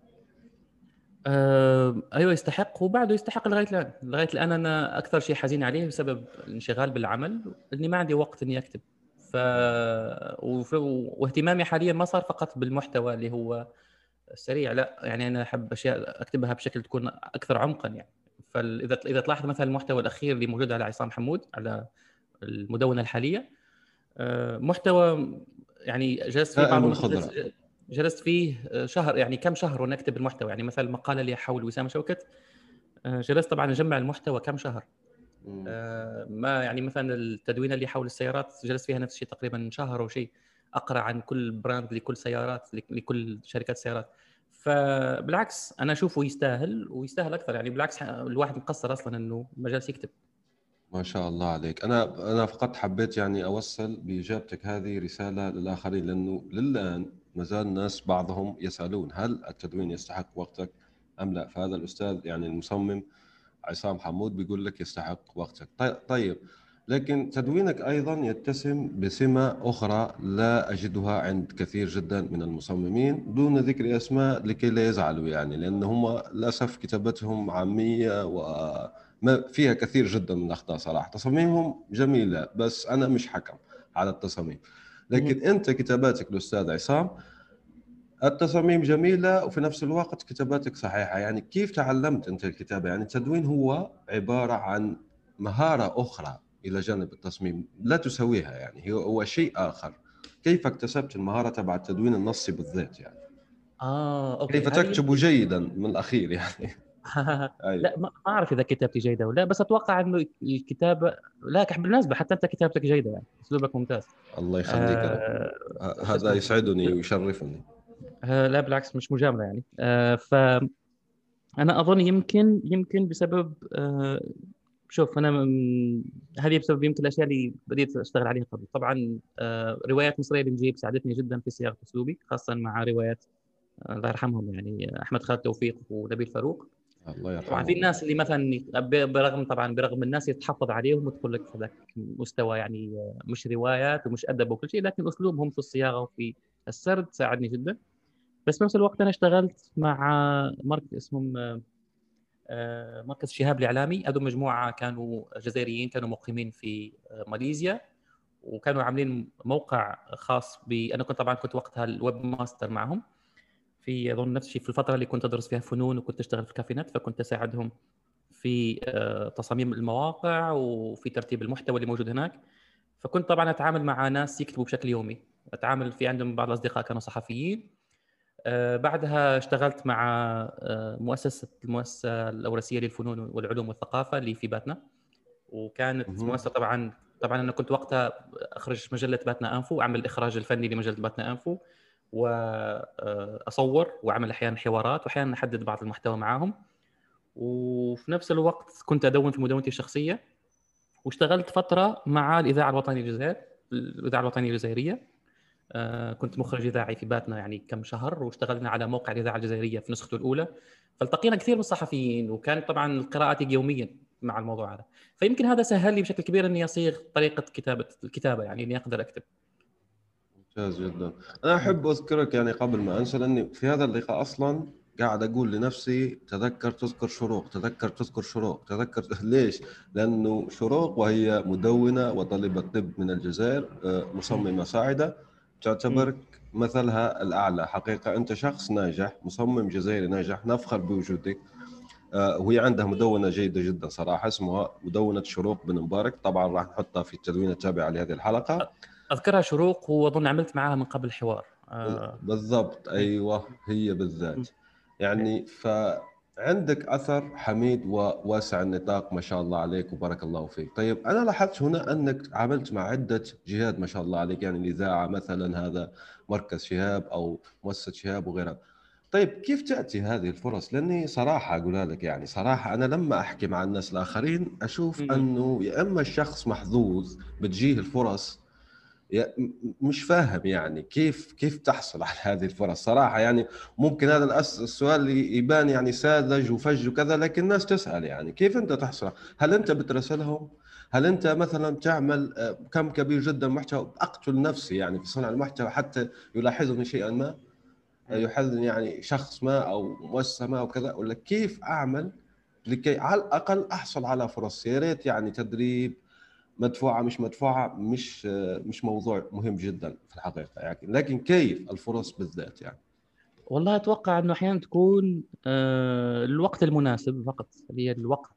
آه، أيوه يستحق. وبعده يستحق لغاية الآن، لغاية الآن أنا أكثر شيء حزين عليه بسبب الانشغال بالعمل إني ما عندي وقت إني أكتب. ف واهتمامي حاليا ما صار فقط بالمحتوى اللي هو سريع لا يعني أنا أحب أشياء أكتبها بشكل تكون أكثر عمقا يعني. فإذا إذا تلاحظ مثلا المحتوى الأخير اللي موجود على عصام حمود على المدونة الحالية آه، محتوى يعني جلست فيه بعض جلست فيه شهر يعني كم شهر وأنا اكتب المحتوى؟ يعني مثلا المقاله اللي حول وسام شوكت آه، جلست طبعا أجمع المحتوى كم شهر. آه، ما يعني مثلا التدوينة اللي حول السيارات جلست فيها نفس الشيء تقريبا شهر أو شيء أقرأ عن كل brand لكل سيارات لكل شركات سيارات. فبالعكس أنا أشوفه يستاهل ويستاهل أكثر يعني بالعكس الواحد مقصر أصلا إنه ما جالس يكتب. ما شاء الله عليك. أنا أنا فقط حبيت يعني أوصل بإجابتك هذه رسالة للآخرين لأنه للآن ما زال الناس بعضهم يسألون هل التدوين يستحق وقتك أم لا؟ فهذا الأستاذ يعني المصمم عصام حمود بيقول لك يستحق وقتك. طيب لكن تدوينك أيضا يتسم بسمة أخرى لا أجدها عند كثير جدا من المصممين دون ذكر أسماء لكي لا يزعلوا يعني لأن هم للأسف كتابتهم عامية وما فيها كثير جدا من الأخطاء صراحة. تصاميمهم جميلة بس أنا مش حكم على التصاميم. لكن أنت كتاباتك الأستاذ عصام التصاميم جميلة وفي نفس الوقت كتاباتك صحيحة. يعني كيف تعلمت أنت الكتابة؟ يعني التدوين هو عبارة عن مهارة أخرى إلى جانب التصميم لا تسويها يعني هو شيء آخر. كيف اكتسبت المهارة تبع التدوين النصي بالذات يعني؟ آه أوكي. كيف تكتب جيدا من الأخير يعني؟ [LAUGHS] أيوة. لا ما أعرف إذا كتابتي جيدة ولا بس أتوقع إنه الكتابه لا بالمناسبة حتى أنت كتابتك جيدة يعني أسلوبك ممتاز. الله يخليك آه... هذا يسعدني ويشرفني. آه لا بالعكس مش مجاملة يعني. آه ف أنا أظن يمكن يمكن بسبب آه شوف أنا هذه بسبب يمكن الأشياء اللي بديت أشتغل عليها قبل. طبعا آه روايات مصرية بنجيب ساعدتني جدا في صياغة أسلوبي خاصه مع روايات آه، الله يرحمهم يعني أحمد خالد توفيق ونبيل فاروق. الله يرحمه. طبعا في الناس اللي مثلا برغم طبعا برغم الناس يتحفظ عليهم وتقول لك هذاك مستوى يعني مش روايات ومش أدب وكل شيء لكن أسلوبهم في الصياغة وفي السرد ساعدني جدا. بس بنفس الوقت أنا اشتغلت مع مركز اسمهم آه، مركز شهاب الإعلامي. هذول مجموعة كانوا جزائريين كانوا مقيمين في ماليزيا وكانوا عاملين موقع خاص ب أنا كنت طبعا كنت وقتها ال webmaster معهم. في أظن نفس الشيء في الفترة اللي كنت أدرس فيها فنون وكنت أشتغل في كافينت فكنت أساعدهم في آه، تصاميم المواقع وفي ترتيب المحتوى اللي موجود هناك. فكنت طبعا أتعامل مع ناس يكتبوا بشكل يومي. أتعامل في عندهم بعض الأصدقاء كانوا صحفيين. آه، بعدها اشتغلت مع آه، مؤسسة المؤسسة الأوراسية للفنون والعلوم والثقافة اللي في باتنا. وكانت مؤسسة طبعا طبعا أنا كنت وقتها أخرج مجلة باتنا أنفو أعمل الإخراج الفني لمجلة باتنا أنفو. وأصور وأعمل أحيانا حوارات وأحيانا أحدد بعض المحتوى معاهم. وفي نفس الوقت كنت أدون في مدونتي الشخصية واشتغلت فترة مع الإذاعة الوطنية للجزائر الإذاعة الوطنية الجزائرية. آه، كنت مخرج إذاعي في باتنا يعني كم شهر واشتغلنا على موقع الإذاعة الجزائرية في نسخته الأولى. فالتقينا كثير من الصحفيين وكانت طبعا القراءه يوميا مع الموضوع هذا. فيمكن هذا سهل لي بشكل كبير إني أصيغ طريقة كتابه الكتابة يعني إني أقدر أكتب. ممتاز جدا. أنا أحب أذكرك يعني قبل ما أنسى لأني في هذا اللقاء أصلا قاعد أقول لنفسي تذكر تذكر شروق تذكر تذكر شروق تذكر [LAUGHS] ليش؟ لأنه شروق وهي مدونة وطالبة طب من الجزائر آه، مصممة صاعده تعتبرك مثلها الأعلى. حقيقة أنت شخص ناجح مصمم جزائري ناجح نفخر بوجودك. آه، وهي عندها مدونة جيدة جدا صراحة اسمها مدونة شروق بن مبارك. طبعا راح نحطها في التدوين التابع لهذه الحلقة. أذكرها شروق واظن عملت معها من قبل حوار. آه. بالضبط أيوه هي بالذات. يعني ف عندك أثر حميد وواسع النطاق ما شاء الله عليك وبارك الله فيك. طيب أنا لاحظت هنا أنك عملت مع عدة جهات ما شاء الله عليك يعني الإذاعة مثلا هذا مركز شهاب أو مؤسسة شهاب وغيرها. طيب كيف تأتي هذه الفرص؟ لأني صراحة اقولها لك يعني صراحة أنا لما أحكي مع الناس الآخرين أشوف أنه يا إما الشخص محظوظ بتجيه الفرص مش فاهم يعني كيف كيف تحصل على هذه الفرص؟ صراحة يعني ممكن هذا السؤال يبان يعني ساذج وفج وكذا لكن الناس تسأل يعني كيف أنت تحصل؟ هل أنت بترسلهم هل أنت مثلا تعمل آه، كم كبير جدا محتوى؟ أقتل نفسي يعني في صنع المحتوى حتى يلاحظني شيئا ما يحزني يعني شخص ما أو مؤسسة ما أو كذا ولا كيف أعمل لكي على الأقل أحصل على فرص؟ يا ريت يعني تدريب مدفوعة مش مدفوعة مش مش موضوع مهم جدا في الحقيقة يعني. لكن كيف الفرص بالذات يعني؟ والله أتوقع إنه أحيانا تكون آه، الوقت المناسب فقط هي الوقت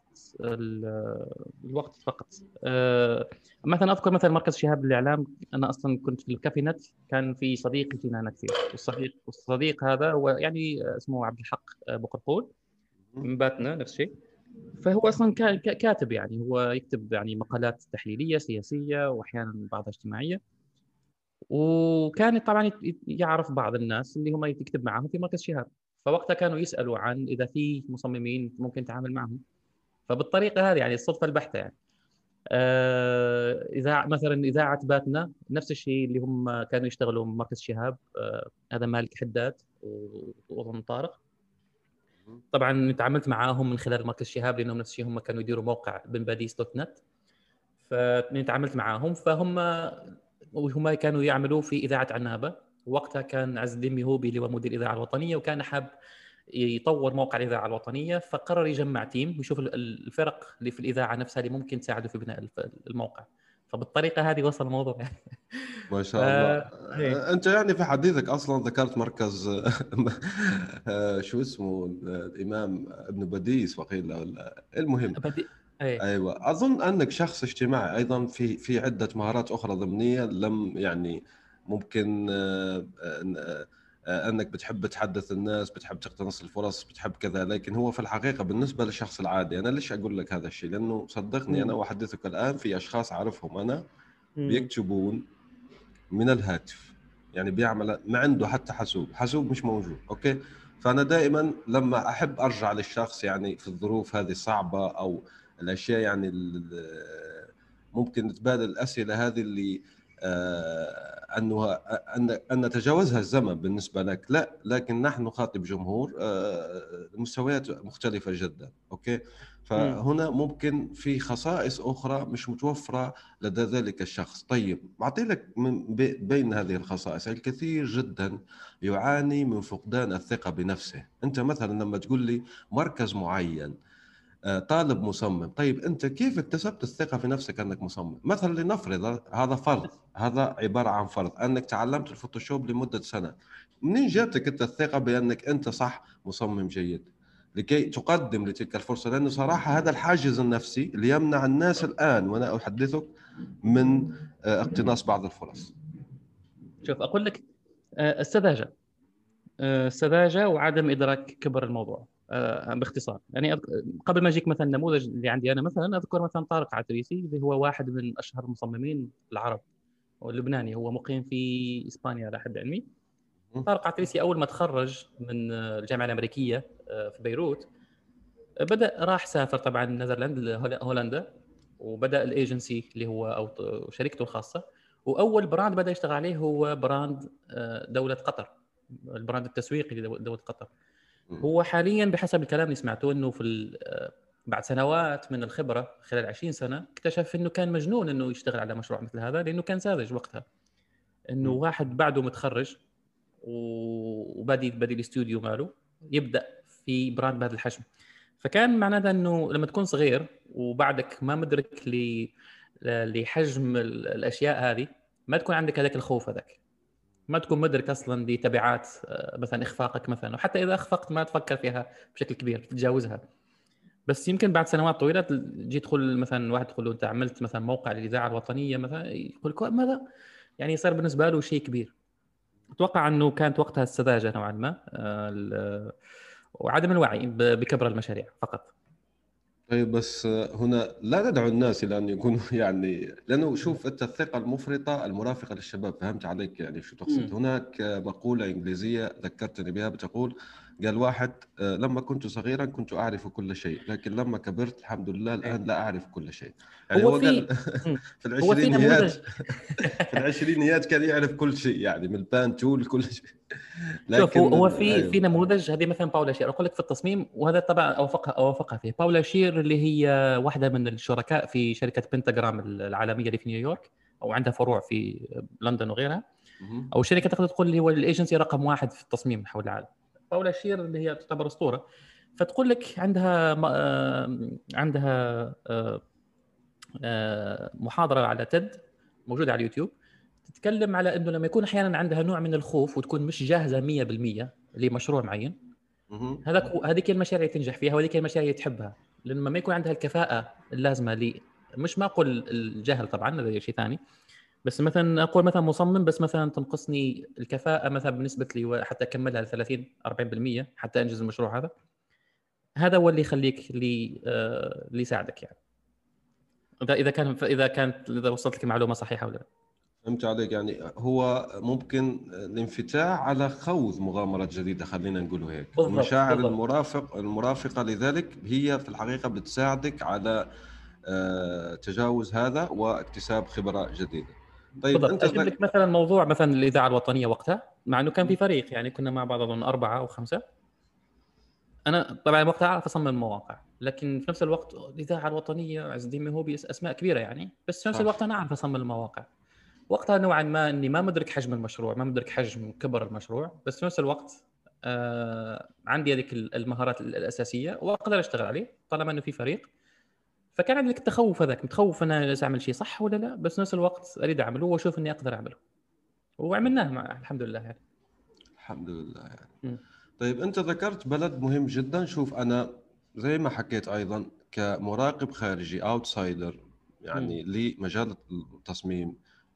الوقت فقط. آه، مثلا أذكر مثلا مركز شهاب للإعلام. أنا أصلا كنت في الكافي نت كان في صديق فينا كثير. والصديق والصديق هذا هو يعني اسمه عبد الحق بقرقول. من باتنا نفس الشيء. فهو أصلا كاتب يعني هو يكتب يعني مقالات تحليلية سياسية واحيانا بعضها اجتماعية. وكان طبعا يعرف بعض الناس اللي هم يكتب معهم في مركز شهاب. فوقتها كانوا يسألوا عن إذا في مصممين ممكن تتعامل معهم. فبالطريقة هذه يعني الصدفة البحتة يعني. آه اذاعه مثلا إذاعة باتنا نفس الشيء اللي هم كانوا يشتغلوا مركز شهاب. آه هذا مالك حداد ووطن طارق. طبعا تعاملت معاهم من خلال مركز شهاب لأنهم نفس الشيء هم كانوا يديروا موقع بن باديس dot net. فتعاملت معاهم فهم وهم كانوا يعملوا في إذاعة عنابة. وقتها كان عز الدين ميهوبي اللي هو مدير الإذاعة الوطنية وكان حاب يطور موقع الإذاعة الوطنية فقرر يجمع team ويشوف الفرق اللي في الإذاعة نفسها اللي ممكن تساعده في بناء الموقع. فبالطريقة هذه وصل الموضوع. يعني [LAUGHS] ما شاء الله. آه أنت يعني في حديثك أصلا ذكرت مركز آه، [LAUGHS] شو اسمه الإمام ابن بديس وقيل ولا المهم. بدي... أيه. أيوه. أظن أنك شخص اجتماعي أيضا في في عدة مهارات أخرى ضمنية لم يعني ممكن آه, آه، آه، أنك بتحب تحدث الناس بتحب تقتنص الفرص بتحب كذا لكن هو في الحقيقة بالنسبة للشخص العادي. أنا ليش أقول لك هذا الشيء؟ لأنه صدقني أنا واحدثك الآن في أشخاص أعرفهم أنا بيكتبون من الهاتف. يعني بيعمل ما عنده حتى حاسوب. حاسوب مش موجود okay؟ فأنا دائما لما أحب أرجع للشخص يعني في الظروف هذه الصعبه أو الأشياء يعني ممكن نتبادل الأسئلة هذه اللي آه أنه أن أن نتجاوزها الزمن بالنسبة لك. لا لكن نحن نخاطب جمهور آه، مستويات مختلفة جدا okay؟ فهنا ممكن في خصائص أخرى مش متوفرة لدى ذلك الشخص. طيب اعطي لك من بين هذه الخصائص. الكثير جدا يعاني من فقدان الثقة بنفسه. أنت مثلا لما تقول لي مركز معين آه، طالب مصمم طيب أنت كيف اكتسبت الثقة في نفسك أنك مصمم؟ مثلا لنفرض هذا فرض هذا عبارة عن فرض أنك تعلمت الفوتوشوب لمدة سنة. منين جاتك أنت الثقة بأنك أنت صح مصمم جيد؟ لكي تقدم لتلك الفرصة لأنه صراحة هذا الحاجز النفسي اللي يمنع الناس الآن وأنا أحدثك من آه، اقتناص بعض الفرص. شوف أقول لك آه، السذاجة. السذاجة وعدم إدراك كبر الموضوع آه، باختصار. يعني قبل ما أجيك مثلا النموذج اللي عندي أنا مثلا أذكر مثلا طارق عتريسي اللي هو واحد من أشهر المصممين العرب واللبناني هو مقيم في إسبانيا على حد علمي. طارق عتريسي أول ما تخرج من الجامعة الأمريكية آه، في بيروت بدأ راح سافر طبعا Netherland هولندا وبدأ الإيجنسي اللي هو أو شركته الخاصة. وأول brand بدأ يشتغل عليه هو brand آه، دولة قطر ال brand التسويقي لدوله قطر. هو حاليا بحسب الكلام اللي سمعته إنه في آه، بعد سنوات من الخبرة خلال 20 سنة اكتشف إنه كان مجنون إنه يشتغل على مشروع مثل هذا لأنه كان ساذج وقتها. إنه واحد بعده متخرج وبادي بادي الاستوديو ماله يبدأ في brand بهذا الحجم. فكان معناتها إنه لما تكون صغير وبعدك ما مدرك لحجم الأشياء هذه ما تكون عندك هذاك الخوف هذاك. ما تكون مدرك أصلا لتبعات آه، مثلا إخفاقك مثلا وحتى إذا أخفقت ما تفكر فيها بشكل كبير تتجاوزها. بس يمكن بعد سنوات طويلة تجي تدخل مثلا واحد تقول له أنت عملت مثلا موقع للإذاعة الوطنية مثلا يقول لك ماذا؟ يعني صار بالنسبة له شيء كبير. أتوقع أنه كانت وقتها السذاجة نوعا ما آه، وعدم الوعي بكبر المشاريع فقط طيب بس هنا لا ندعو الناس إلى أن يكونوا [LAUGHS] يعني لأنه شوف أنت الثقة المفرطة المرافقة للشباب فهمت عليك يعني شو تقصد. هناك مقولة إنجليزية ذكرتني بها بتقول قال واحد آه، لما كنت صغيرا كنت أعرف كل شيء لكن لما كبرت الحمد لله الآن لا أعرف كل شيء. يعني هو هو, في-. [LAUGHS] [LAUGHS] في العشرينيات [LAUGHS] في العشرينيات كان يعرف كل شيء يعني من ال pen tool كل شيء. شوف هو في أيوه. في نموذج هذه مثلا باولا شير. أقول لك في التصميم وهذا طبعا اوافقها أوافقها فيه. باولا شير اللي هي واحدة من الشركاء في شركة Pentagram العالمية اللي في نيويورك أو عندها فروع في لندن وغيرها. أو شركة تقدر تقول اللي هو الإيجنسي رقم واحد في التصميم حول العالم. باولا شير اللي هي تعتبر أسطورة. فتقول لك عندها آه، عندها آه، آه، محاضرة على تد موجودة على اليوتيوب تتكلم على إنه لما يكون أحيانا عندها نوع من الخوف وتكون مش جاهزة 100% لمشروع معين. هذاك هذيك المشاريع اللي تنجح فيها وهذيك المشاريع اللي تحبها. لما ما يكون عندها الكفاءة اللازمة لي مش ما أقول الجهل طبعا هذا شيء ثاني. بس مثلا أقول مثلا مصمم بس مثلا تنقصني الكفاءة مثلا بالنسبة لي حتى أكملها ل 30 40% حتى أنجز المشروع هذا. هذا هو اللي يخليك اللي آه، اللي يساعدك يعني. إذا إذا كان إذا كانت إذا وصلت لك المعلومه صحيحة ولا لا. فهمت عليك. يعني هو ممكن الانفتاح على خوض مغامرات جديدة خلينا نقول هيك. بالضبط، المشاعر بالضبط. المرافق المرافقة لذلك هي في الحقيقة بتساعدك على آه، تجاوز هذا واكتساب خبرة جديدة. طيب بالضبط أنت أجيب لك مثلا موضوع مثلا الإذاعة الوطنية وقتها مع إنه كان في فريق يعني كنا مع بعض أظن أربعة أو خمسة. أنا طبعا وقتها أعرف أصمم مواقع لكن في نفس الوقت الإذاعة الوطنية عز الدين هوبي أسماء كبيرة يعني. بس في نفس. الوقت أنا أعرف أصمم المواقع. وقتها نوعا ما إني ما مدرك حجم المشروع ما مدرك حجم كبر المشروع. بس في نفس الوقت آه عندي هذيك المهارات الأساسية وأقدر أشتغل عليه طالما إنه في فريق. فكان عندي لك التخوف هذاك متخوف أنا جالس أعمل شيء صح ولا لا؟ بس نفس الوقت أريد أعمله وأشوف إني أقدر أعمله. وعملناه مع الحمد لله يعني. الحمد لله يعني. طيب أنت ذكرت بلد مهم جدا. شوف أنا زي ما حكيت أيضا كمراقب خارجي اوتسايدر يعني لمجال التصميم.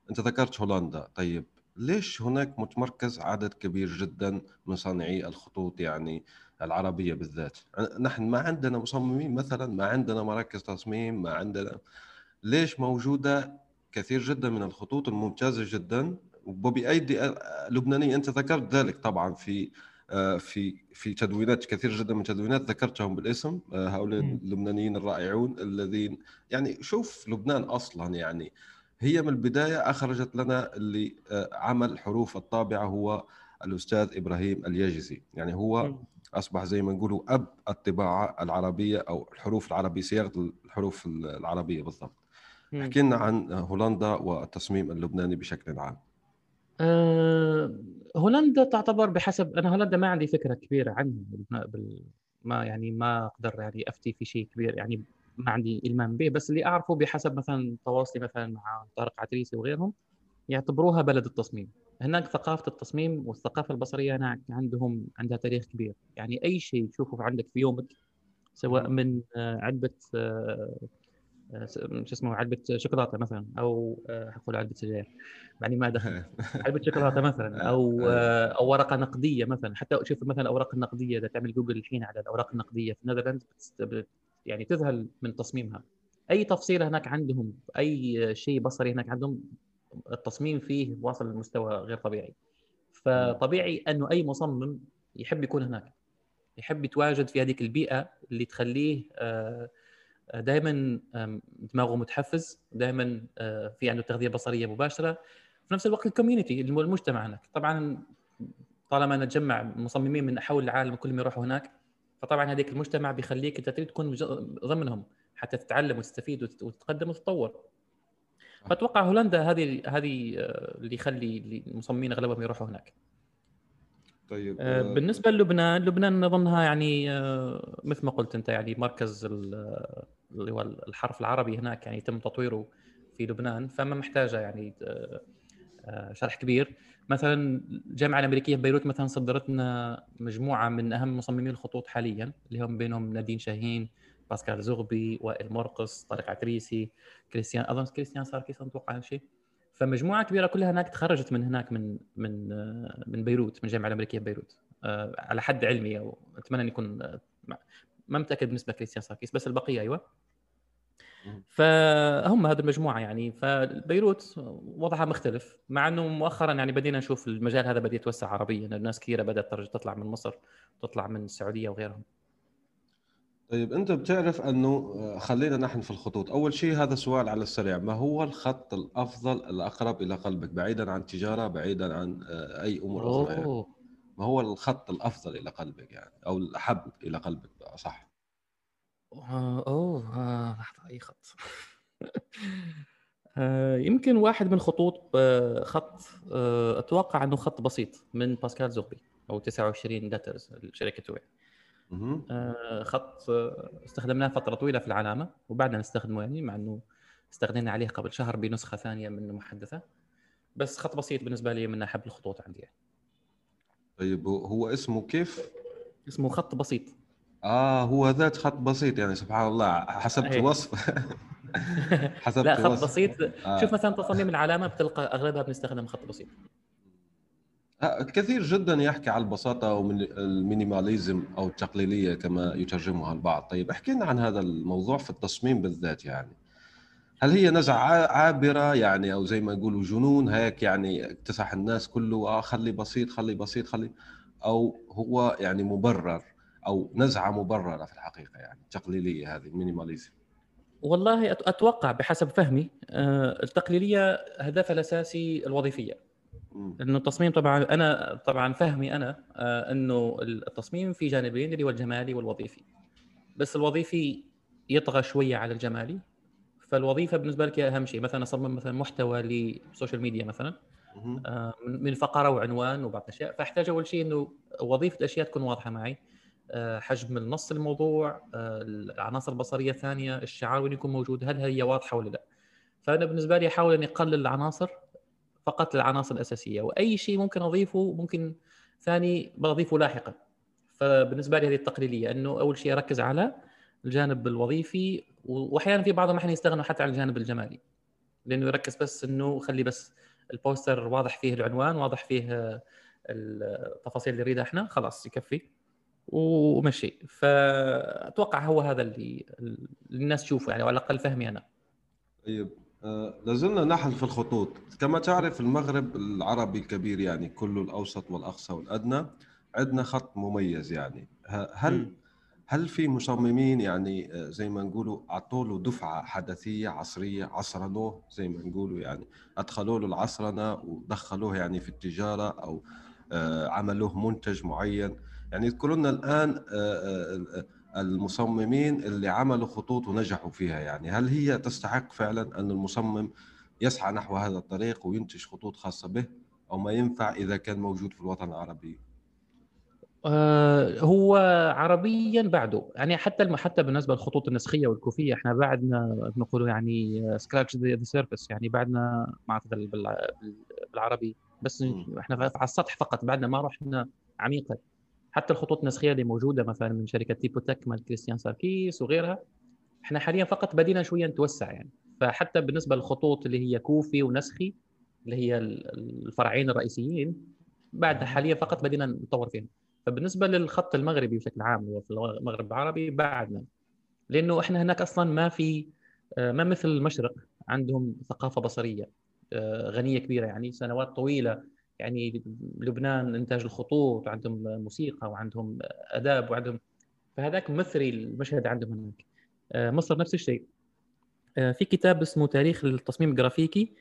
أنت ذكرت هولندا. طيب ليش هناك متمركز عدد كبير جدا من صانعي الخطوط يعني؟ العربية بالذات. نحن ما عندنا مصممين مثلا ما عندنا مراكز تصميم ما عندنا. ليش موجودة؟ كثير جدا من الخطوط الممتازة جدا وبأيدي لبنانية. أنت ذكرت ذلك طبعا في في في تدوينات كثير جدا من تدوينات ذكرتهم بالاسم هؤلاء اللبنانيين الرائعون الذين يعني شوف لبنان أصلا يعني. هي من البداية أخرجت لنا اللي عمل حروف الطابعة هو الأستاذ إبراهيم الياجزي. يعني هو أصبح زي ما نقولوا أب الطباعة العربية أو الحروف العربية صياغة الحروف العربية بالضبط. احكي لنا عن هولندا والتصميم اللبناني بشكل عام. أه هولندا تعتبر بحسب أنا هولندا ما عندي فكرة كبيرة عنها بال... ما يعني ما أقدر يعني أفتي في شيء كبير يعني ما عندي إلمام به بس اللي أعرفه بحسب مثلا تواصلي مثلا مع طارق عتريسي وغيرهم يعتبروها بلد التصميم. هناك ثقافة التصميم والثقافة البصرية هناك عندهم عندها تاريخ كبير. يعني أي شيء تشوفه عندك في يومك سواء من علبة شو اسمه علبة شوكولاتة مثلا أو حقول علبة سجاير. يعني ما دخل [LAUGHS] علبة شوكولاتة مثلا أو أو ورقة نقدية مثلا. حتى شوف مثلا الأوراق النقدية إذا تعمل جوجل الحين على الأوراق النقدية في النذرلاند يعني تذهل من تصميمها. أي تفصيله هناك عندهم أي شيء بصري هناك عندهم التصميم فيه واصل لمستوى غير طبيعي. فطبيعي أنه أي مصمم يحب يكون هناك يحب يتواجد في هذيك البيئة اللي تخليه دائما دماغه متحفز دائما في عنده تغذية بصرية مباشرة. في نفس الوقت الكوميونتي المجتمع هناك. طبعا طالما نتجمع مصممين من حول العالم كلهم يروحوا هناك فطبعا هذيك المجتمع بيخليك أنت تريد تكون ضمنهم حتى تتعلم وتستفيد وتتقدم وتتطور. فاتوقع هولندا هذه هذه اللي يخلي المصممين أغلبهم يروحوا هناك. طيب بالنسبة للبنان لبنان اظنها يعني مثل ما قلت أنت يعني مركز اللي هو الحرف العربي هناك يعني يتم تطويره في لبنان فما محتاجة يعني شرح كبير. مثلا الجامعة الأمريكية ببيروت مثلا صدرت لنا مجموعة من أهم مصممي الخطوط حاليا اللي هم بينهم نادين شاهين باسكال زغبي وائل مرقص طارق عتريسي كريستيان اظن كريستيان ساركيس أتوقع شيء فمجموعة كبيرة كلها هناك تخرجت من هناك من من من بيروت من الجامعة الأمريكية ببيروت آه، على حد علمي أو أتمنى أن يكون آه، ما متأكد بالنسبة لكريستيان ساركيس بس البقية أيوه. فهم هذه المجموعة يعني. فبيروت وضعها مختلف مع إنه مؤخرا يعني بدينا نشوف المجال هذا بدأ يتوسع عربيا. الناس كثيرة بدأت تطلع من مصر تطلع من السعودية وغيرهم. طيب أنت بتعرف أنه خلينا نحن في الخطوط. أول شيء هذا سؤال على السريع. ما هو الخط الأفضل الأقرب إلى قلبك؟ بعيدا عن التجاره بعيدا عن آه، أي أمور أخرى يعني. ما هو الخط الأفضل إلى قلبك يعني؟ أو الأحب إلى قلبك صح؟ آه، أوه آه، لحظة أي خط؟ [LAUGHS] آه، يمكن واحد من خطوط خط أتوقع إنه خط بسيط من باسكال زوبي أو 29 لترز الشركة توي خط استخدمناه فترة طويلة في العلامة وبعدنا نستخدمه يعني مع إنه استغنينا عليه قبل شهر بنسخة ثانية من محدثة بس خط بسيط بالنسبة لي من أحب الخطوط عندي يعني. طيب هو اسمه كيف؟ اسمه خط بسيط آه هو ذات خط بسيط يعني سبحان الله حسبت أيه. الوصف [LAUGHS] حسبت لا خط الوصف. بسيط آه. شوف مثلا تصاميم العلامة بتلقى أغلبها بنستخدم خط بسيط آه كثير جدا يحكي على البساطة أو ال minimalism أو التقليديه كما يترجمها البعض. طيب احكي لنا عن هذا الموضوع في التصميم بالذات يعني. هل هي نزعة عابرة يعني أو زي ما يقولوا جنون هيك يعني اكتسح الناس كله آه خلي بسيط خلي بسيط خلي أو هو يعني مبرر أو نزعة مبررة في الحقيقة يعني تقليدية هذه ال minimalism؟ والله أتوقع بحسب فهمي آه، التقليديه هدفها الأساسي الوظيفية. انه التصميم طبعا أنا طبعا فهمي أنا آه، أنه التصميم في جانبين اللي هو الجمالي والوظيفي. بس الوظيفي يطغى شوية على الجمالي فالوظيفة بالنسبة لك أهم شيء. مثلا اصمم مثلا محتوى للسوشيال ميديا مثلا آه، من فقرة وعنوان وبعض الأشياء. فأحتاج أول شيء إنه وظيفة الأشياء تكون واضحة معي. آه، حجم النص الموضوع العناصر البصرية الثانية الشعار وين يكون موجود هل هي واضحة ولا لا. فأنا بالنسبة لي أحاول اني اقلل العناصر فقط العناصر الأساسية وأي شيء ممكن أضيفه ممكن ثاني بضيفه لاحقا. فبالنسبة لي هذه التقليديه إنه أول شيء أركز على الجانب الوظيفي واحيانا في بعضهم أحيانا يستغنوا حتى عن الجانب الجمالي لأنه يركز بس إنه خلي بس البوستر واضح فيه العنوان واضح فيه التفاصيل اللي نريدها إحنا خلاص يكفي ومشي. فأتوقع هو هذا اللي, الناس تشوفه يعني على الأقل فهمي أنا. طيب. لازلنا نحن في الخطوط. كما تعرف المغرب العربي الكبير يعني كله الأوسط والأقصى والأدنى. عندنا خط مميز يعني. هل. هل في مصممين يعني آه، زي ما نقولوا أعطوا له دفعة حدثية عصرية عصرنوه زي ما نقولوا يعني أدخلوا له العصرنه ودخلوه يعني في التجارة أو آه، عملوه منتج معين. يعني اذكروا لنا الان آه، المصممين اللي عملوا خطوط ونجحوا فيها يعني. هل هي تستحق فعلا أن المصمم يسعى نحو هذا الطريق وينتج خطوط خاصة به أو ما ينفع إذا كان موجود في الوطن العربي؟ آه، هو عربيا بعده. يعني حتى حتى بالنسبة للخطوط النسخية والكوفية إحنا بعدنا نقول يعني scratch the surface يعني بعدنا ما بالعربي. بس إحنا على السطح فقط بعدنا ما رحنا عميقا. حتى الخطوط النسخية اللي موجودة مثلا من شركة تيبوتك مال كريستيان ساركيس وغيرها إحنا حاليا فقط بدينا شوية نتوسع يعني. فحتى بالنسبة للخطوط اللي هي كوفي ونسخي اللي هي الفرعين الرئيسيين بعد حاليا فقط بدينا نطور فيهم فبالنسبة للخط المغربي بشكل عام وفي المغرب العربي بعدنا. لأنه إحنا هناك أصلا ما في آه، ما مثل المشرق عندهم ثقافة بصرية آه، غنية كبيرة يعني سنوات طويلة يعني لبنان إنتاج الخطوط وعندهم موسيقى وعندهم أداب وعندهم فهذاك مثري المشهد عندهم هناك. آه، مصر نفس الشيء. في كتاب اسمه تاريخ التصميم الجرافيكي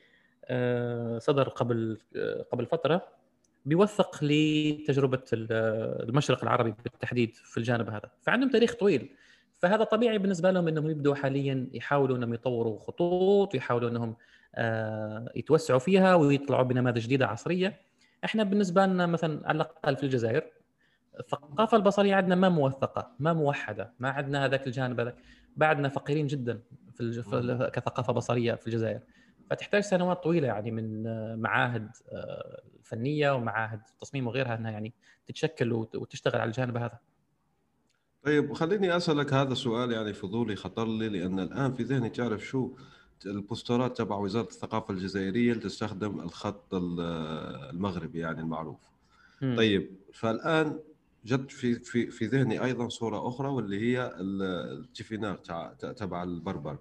صدر قبل قبل فترة بيوثق لتجربة المشرق العربي بالتحديد في الجانب هذا. فعندهم تاريخ طويل. فهذا طبيعي بالنسبة لهم إنهم يبدوا حاليا يحاولوا إنهم يطوروا خطوط ويحاولوا إنهم آه، يتوسعوا فيها ويطلعوا بنماذج جديدة عصرية. إحنا بالنسبة لنا مثلا على الأقل في الجزائر الثقافة البصرية عندنا ما موثقة ما موحدة ما عندنا هذاك الجانب هذاك بعدنا فقيرين جدا في كثقافة بصرية في الجزائر فتحتاج سنوات طويلة يعني من آه، معاهد آه، فنية ومعاهد تصميم وغيرها إنها يعني تتشكل وتشتغل على الجانب هذا. طيب خليني أسألك هذا السؤال يعني فضولي خطر لي لأن الآن في ذهني تعرف شو البوسترات تبع وزارة الثقافة الجزائرية اللي تستخدم الخط المغربي يعني المعروف. م. طيب فالآن جد في في في ذهني أيضا صورة أخرى واللي هي التيفينار تبع البربر.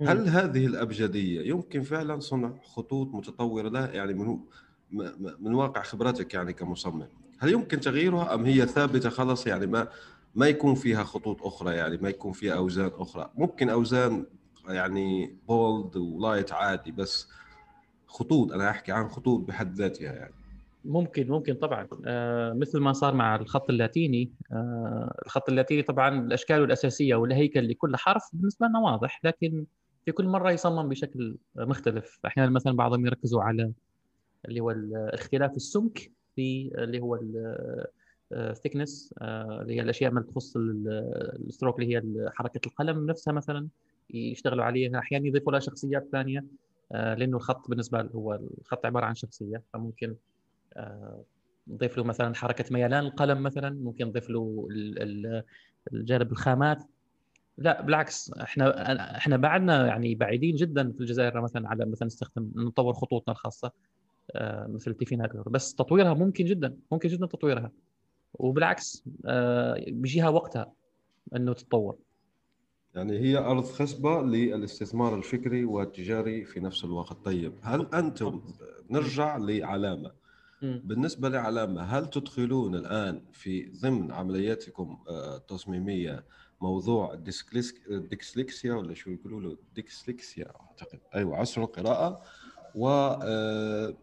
هل هذه الأبجدية يمكن فعلا صنع خطوط متطورة لها؟ يعني من من واقع خبرتك يعني كمصمم هل يمكن تغييرها أم هي ثابتة خلاص؟ يعني ما ما يكون فيها خطوط أخرى يعني ما يكون فيها أوزان أخرى. ممكن أوزان يعني بولد ولايت عادي بس خطوط أنا أحكي عن خطوط بحد ذاتها يعني. ممكن ممكن طبعا. آه مثل ما صار مع الخط اللاتيني آه الخط اللاتيني طبعا الأشكال الأساسية والهيكل لكل حرف بالنسبة لنا واضح لكن في كل مرة يصمم بشكل مختلف. أحيانا مثلا بعضهم يركزوا على اللي هو اختلاف السمك في اللي هو ال thickness آه، اللي هي الأشياء ما تخص ال stroke اللي هي حركة القلم نفسها مثلا. يشتغلوا عليها. أحيانا يضيفوا لها شخصيات ثانية آه، لأنه الخط بالنسبة له هو الخط عبارة عن شخصية فممكن آه، نضيف له مثلا حركة ميلان القلم مثلا ممكن نضيف له الجانب الخامات. لا بالعكس إحنا إحنا بعدنا يعني بعيدين جدا في الجزائر مثلا على مثلا نستخدم نطور خطوطنا الخاصة آه، مثل تيفينات بس تطويرها ممكن جدا ممكن جدا تطويرها. وبالعكس آه، بيجيها وقتها إنه تتطور. يعني هي أرض خصبة للاستثمار الفكري والتجاري في نفس الوقت. طيب هل أنتم نرجع لعلامة. بالنسبة لعلامة هل تدخلون الآن في ضمن عملياتكم آه، التصميميه موضوع الديسلكسيا ولا شو يقولوا له؟ ديسلكسيا أعتقد. أيوه عسر القراءة و آه،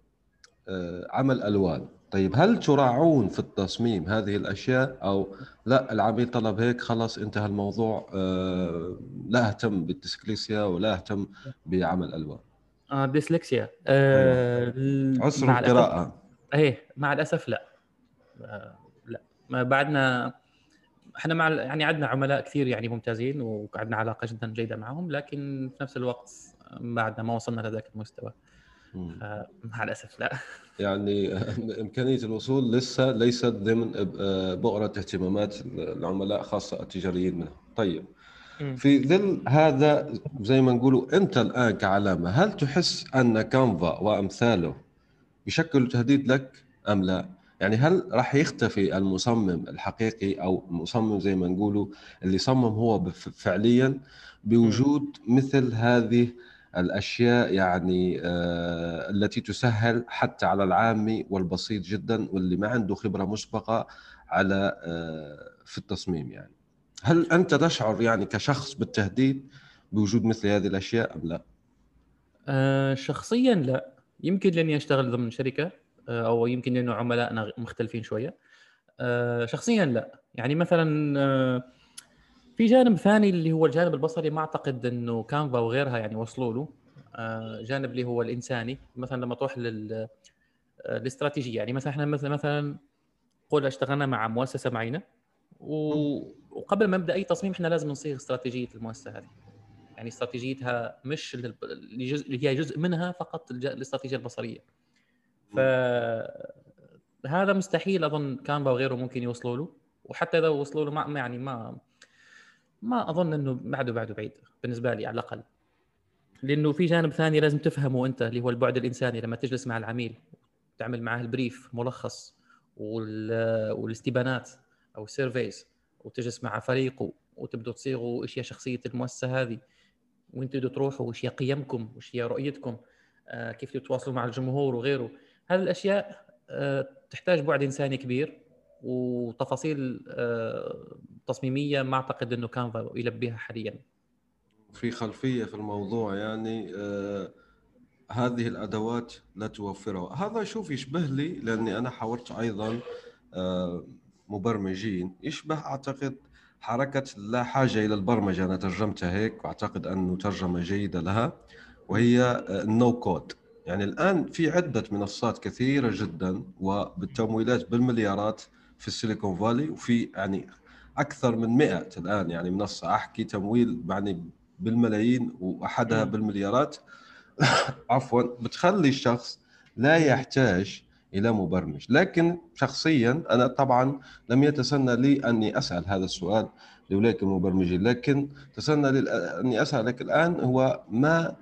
عمل ألوان. طيب هل تراعون في التصميم هذه الأشياء؟ أو لا العميل طلب هيك خلاص انتهى الموضوع آه، لا اهتم بالديسكليسيا ولا اهتم بعمل ألوان. آه ديسلكسيا آه أيوة. عسر القراءة. إيه مع الأسف لا. آه لا. ما بعدنا إحنا مع يعني عندنا عملاء كثير يعني ممتازين وعندنا علاقة جدا جيدة معهم لكن في نفس الوقت بعدنا ما وصلنا لذاك المستوى. مع الأسف لا. [LAUGHS] يعني [LAUGHS] إمكانية الوصول لسه ليست ضمن بؤرة اهتمامات العملاء خاصة التجاريين منهم طيب. في ظل هذا زي ما نقولوا أنت الآن كعلامة هل تحس أن كانفا وأمثاله يشكلوا تهديد لك أم لا؟ يعني هل راح يختفي المصمم الحقيقي أو المصمم زي ما نقولوا اللي صمم هو فعليا بوجود مثل هذه الأشياء يعني آه، التي تسهل حتى على العامي والبسيط جدا واللي ما عنده خبرة مسبقة على آه، في التصميم يعني. هل أنت تشعر يعني كشخص بالتهديد بوجود مثل هذه الأشياء أم لا؟ أه شخصيا لا. يمكن لاني اشتغل ضمن شركة آه، أو يمكن لأنه عملائنا مختلفين شوية. شخصيا لا. يعني مثلا في جانب ثاني اللي هو الجانب البصري ما أعتقد إنه كانفا وغيرها يعني وصلوا له. آه، جانب اللي هو الإنساني مثلا لما تروح لل الاستراتيجية. يعني مثلا إحنا مثلا مثلا قول اشتغلنا مع مؤسسة معينة وقبل ما نبدأ أي تصميم إحنا لازم نصيغ استراتيجية المؤسسة هذه. يعني استراتيجيتها مش اللي هي جزء منها فقط الاستراتيجية البصرية. ف هذا مستحيل أظن Canva وغيره ممكن يوصلوا له. وحتى إذا وصلوا له ما يعني ما ما أظن إنه بعده بعده بعيد بالنسبة لي على الأقل. لأنه في جانب ثاني لازم تفهمه أنت اللي هو البعد الإنساني. لما تجلس مع العميل تعمل معاه ال brief ملخص والاستبانات أو ال surveys وتجلس مع فريقه وتبدوا تصيغوا إيش هي شخصية المؤسسة هذه وأنتوا تروحوا وإيش هي قيمكم وإيش هي رؤيتكم آه كيف تتواصلوا مع الجمهور وغيره. هذه الأشياء آه تحتاج بعد إنساني كبير. وتفاصيل آه، تصميمية ما أعتقد إنه كانفا يلبيها حاليا. في خلفية في الموضوع يعني آه هذه الأدوات لا توفرها. هذا شوف يشبه لي لأني أنا حاورت أيضا آه مبرمجين. يشبه أعتقد حركة لا حاجة إلى البرمجة. أنا ترجمتها هيك وأعتقد أنه ترجمة جيدة لها وهي النو كود يعني الآن في عدة منصات كثيرة جدا وبالتمويلات بالمليارات في السيليكون فالي وفي يعني أكثر من 100 الآن يعني منصة. أحكي تمويل يعني بالملايين وأحدها بالمليارات. [COUGHS] عفوا بتخلي الشخص لا يحتاج إلى مبرمج. لكن شخصيا أنا طبعا لم يتسنى لي أني أسأل هذا السؤال لاولئك المبرمجين. لكن تسنى لي أني اسالك الآن هو ما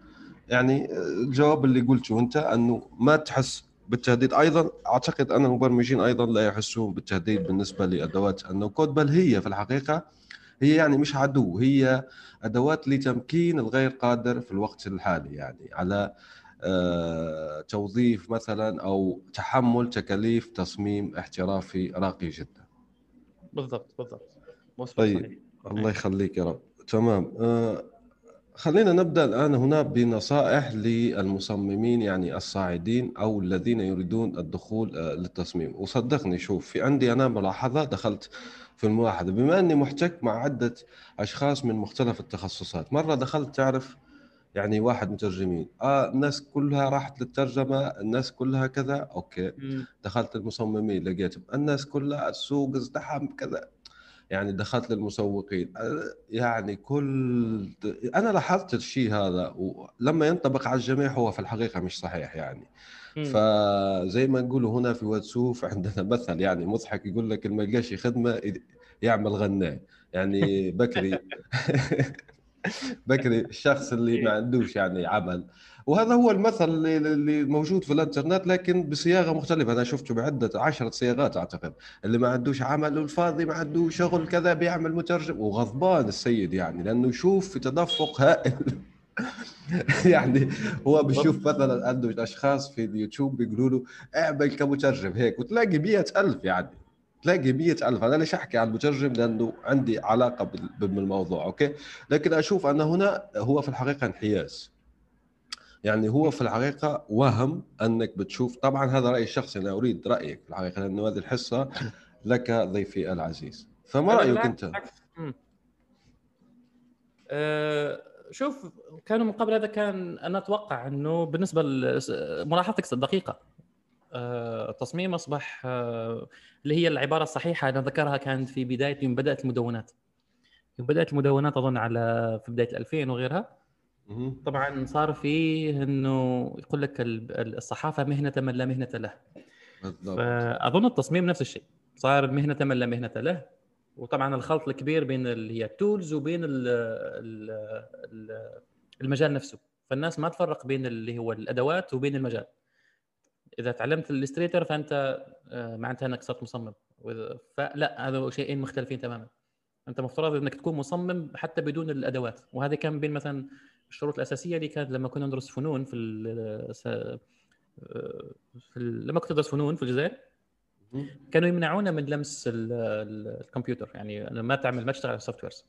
يعني الجواب اللي قلته أنت أنه ما تحس بالتهديد أيضا أعتقد أن المبرمجين أيضا لا يحسون بالتهديد بالنسبة لأدوات النو كود بل هي في الحقيقة هي يعني مش عدو هي أدوات لتمكين الغير قادر في الوقت الحالي يعني على آه، توظيف مثلا أو تحمل تكاليف تصميم احترافي راقي جدا. بالضبط بالضبط. طيب صحيح. الله يخليك يا رب. تمام. آه خلينا نبدأ الآن هنا بنصائح للمصممين يعني الصاعدين أو الذين يريدون الدخول آه للتصميم. وصدقني شوف في عندي أنا ملاحظة دخلت في الملاحظة. بما أني محتك مع عدة أشخاص من مختلف التخصصات مرة دخلت تعرف يعني واحد مترجمين. آه الناس كلها راحت للترجمة الناس كلها كذا أوكي. م. دخلت المصممين لقيتهم. الناس كلها السوق ازدحم كذا. يعني دخلت للمسوقين. يعني كل أنا لاحظت الشيء هذا ولما ينطبق على الجميع هو في الحقيقة مش صحيح يعني. فزي ما نقولوا هنا في واتسوف عندنا مثل يعني مضحك يقول لك اللي ما يلقاش خدمة يعمل غناء. يعني بكري [LAUGHS] بكري الشخص اللي ما عندوش يعني عمل. وهذا هو المثل اللي موجود في الانترنت لكن بصياغة مختلفة. أنا شفته بعدة عشرة صياغات أعتقد. اللي ما عندوش عمل والفاضي ما عنده شغل كذا بيعمل مترجم. وغضبان السيد يعني لأنه يشوف في تدفق هائل. [LAUGHS] يعني هو بيشوف مثلا عنده أشخاص في اليوتيوب بيقولوا له اعمل كمترجم هيك وتلاقي مئة ألف يعني. تلاقي مئة ألف. أنا ليش أحكي عن المترجم لأنه عندي علاقة بالموضوع أوكي؟ لكن أشوف أن هنا هو في الحقيقة انحياز. يعني هو في الحقيقة وهم أنك بتشوف طبعا هذا رأيي الشخصي أنا أريد رأيك في الحقيقة لأنه هذه الحصة [LAUGHS] لك ضيفي العزيز. فما رأيك أنت؟ أه شوف كانوا من قبل هذا كان أنا أتوقع أنه بالنسبة لملاحظتك دقيقة. التصميم أصبح آه، اللي هي العبارة الصحيحة أنا ذكرها كانت في بداية يوم بدات المدونات. يوم بدات المدونات أظن على في بداية 2000 وغيرها. طبعا صار فيه إنه يقول لك الصحافة مهنة من لا مهنة له. بالضبط. فأظن التصميم نفس الشيء. صار مهنة من لا مهنة له. وطبعا الخلط الكبير بين اللي هي ال tools وبين المجال نفسه. فالناس ما تفرق بين اللي هو الأدوات وبين المجال. إذا تعلمت ال Illustrator فأنت آه، معناتها إنك صرت مصمم. فلا هذا شيئين مختلفين تماما. أنت مفترض إنك تكون مصمم حتى بدون الأدوات. وهذا كان بين مثلا الشروط الأساسية اللي كانت لما كنا ندرس فنون في ال في لما كنت أدرس فنون في الجزائر كانوا يمنعونا من لمس الكمبيوتر. يعني ما تعمل ما تشتغل على ال softwares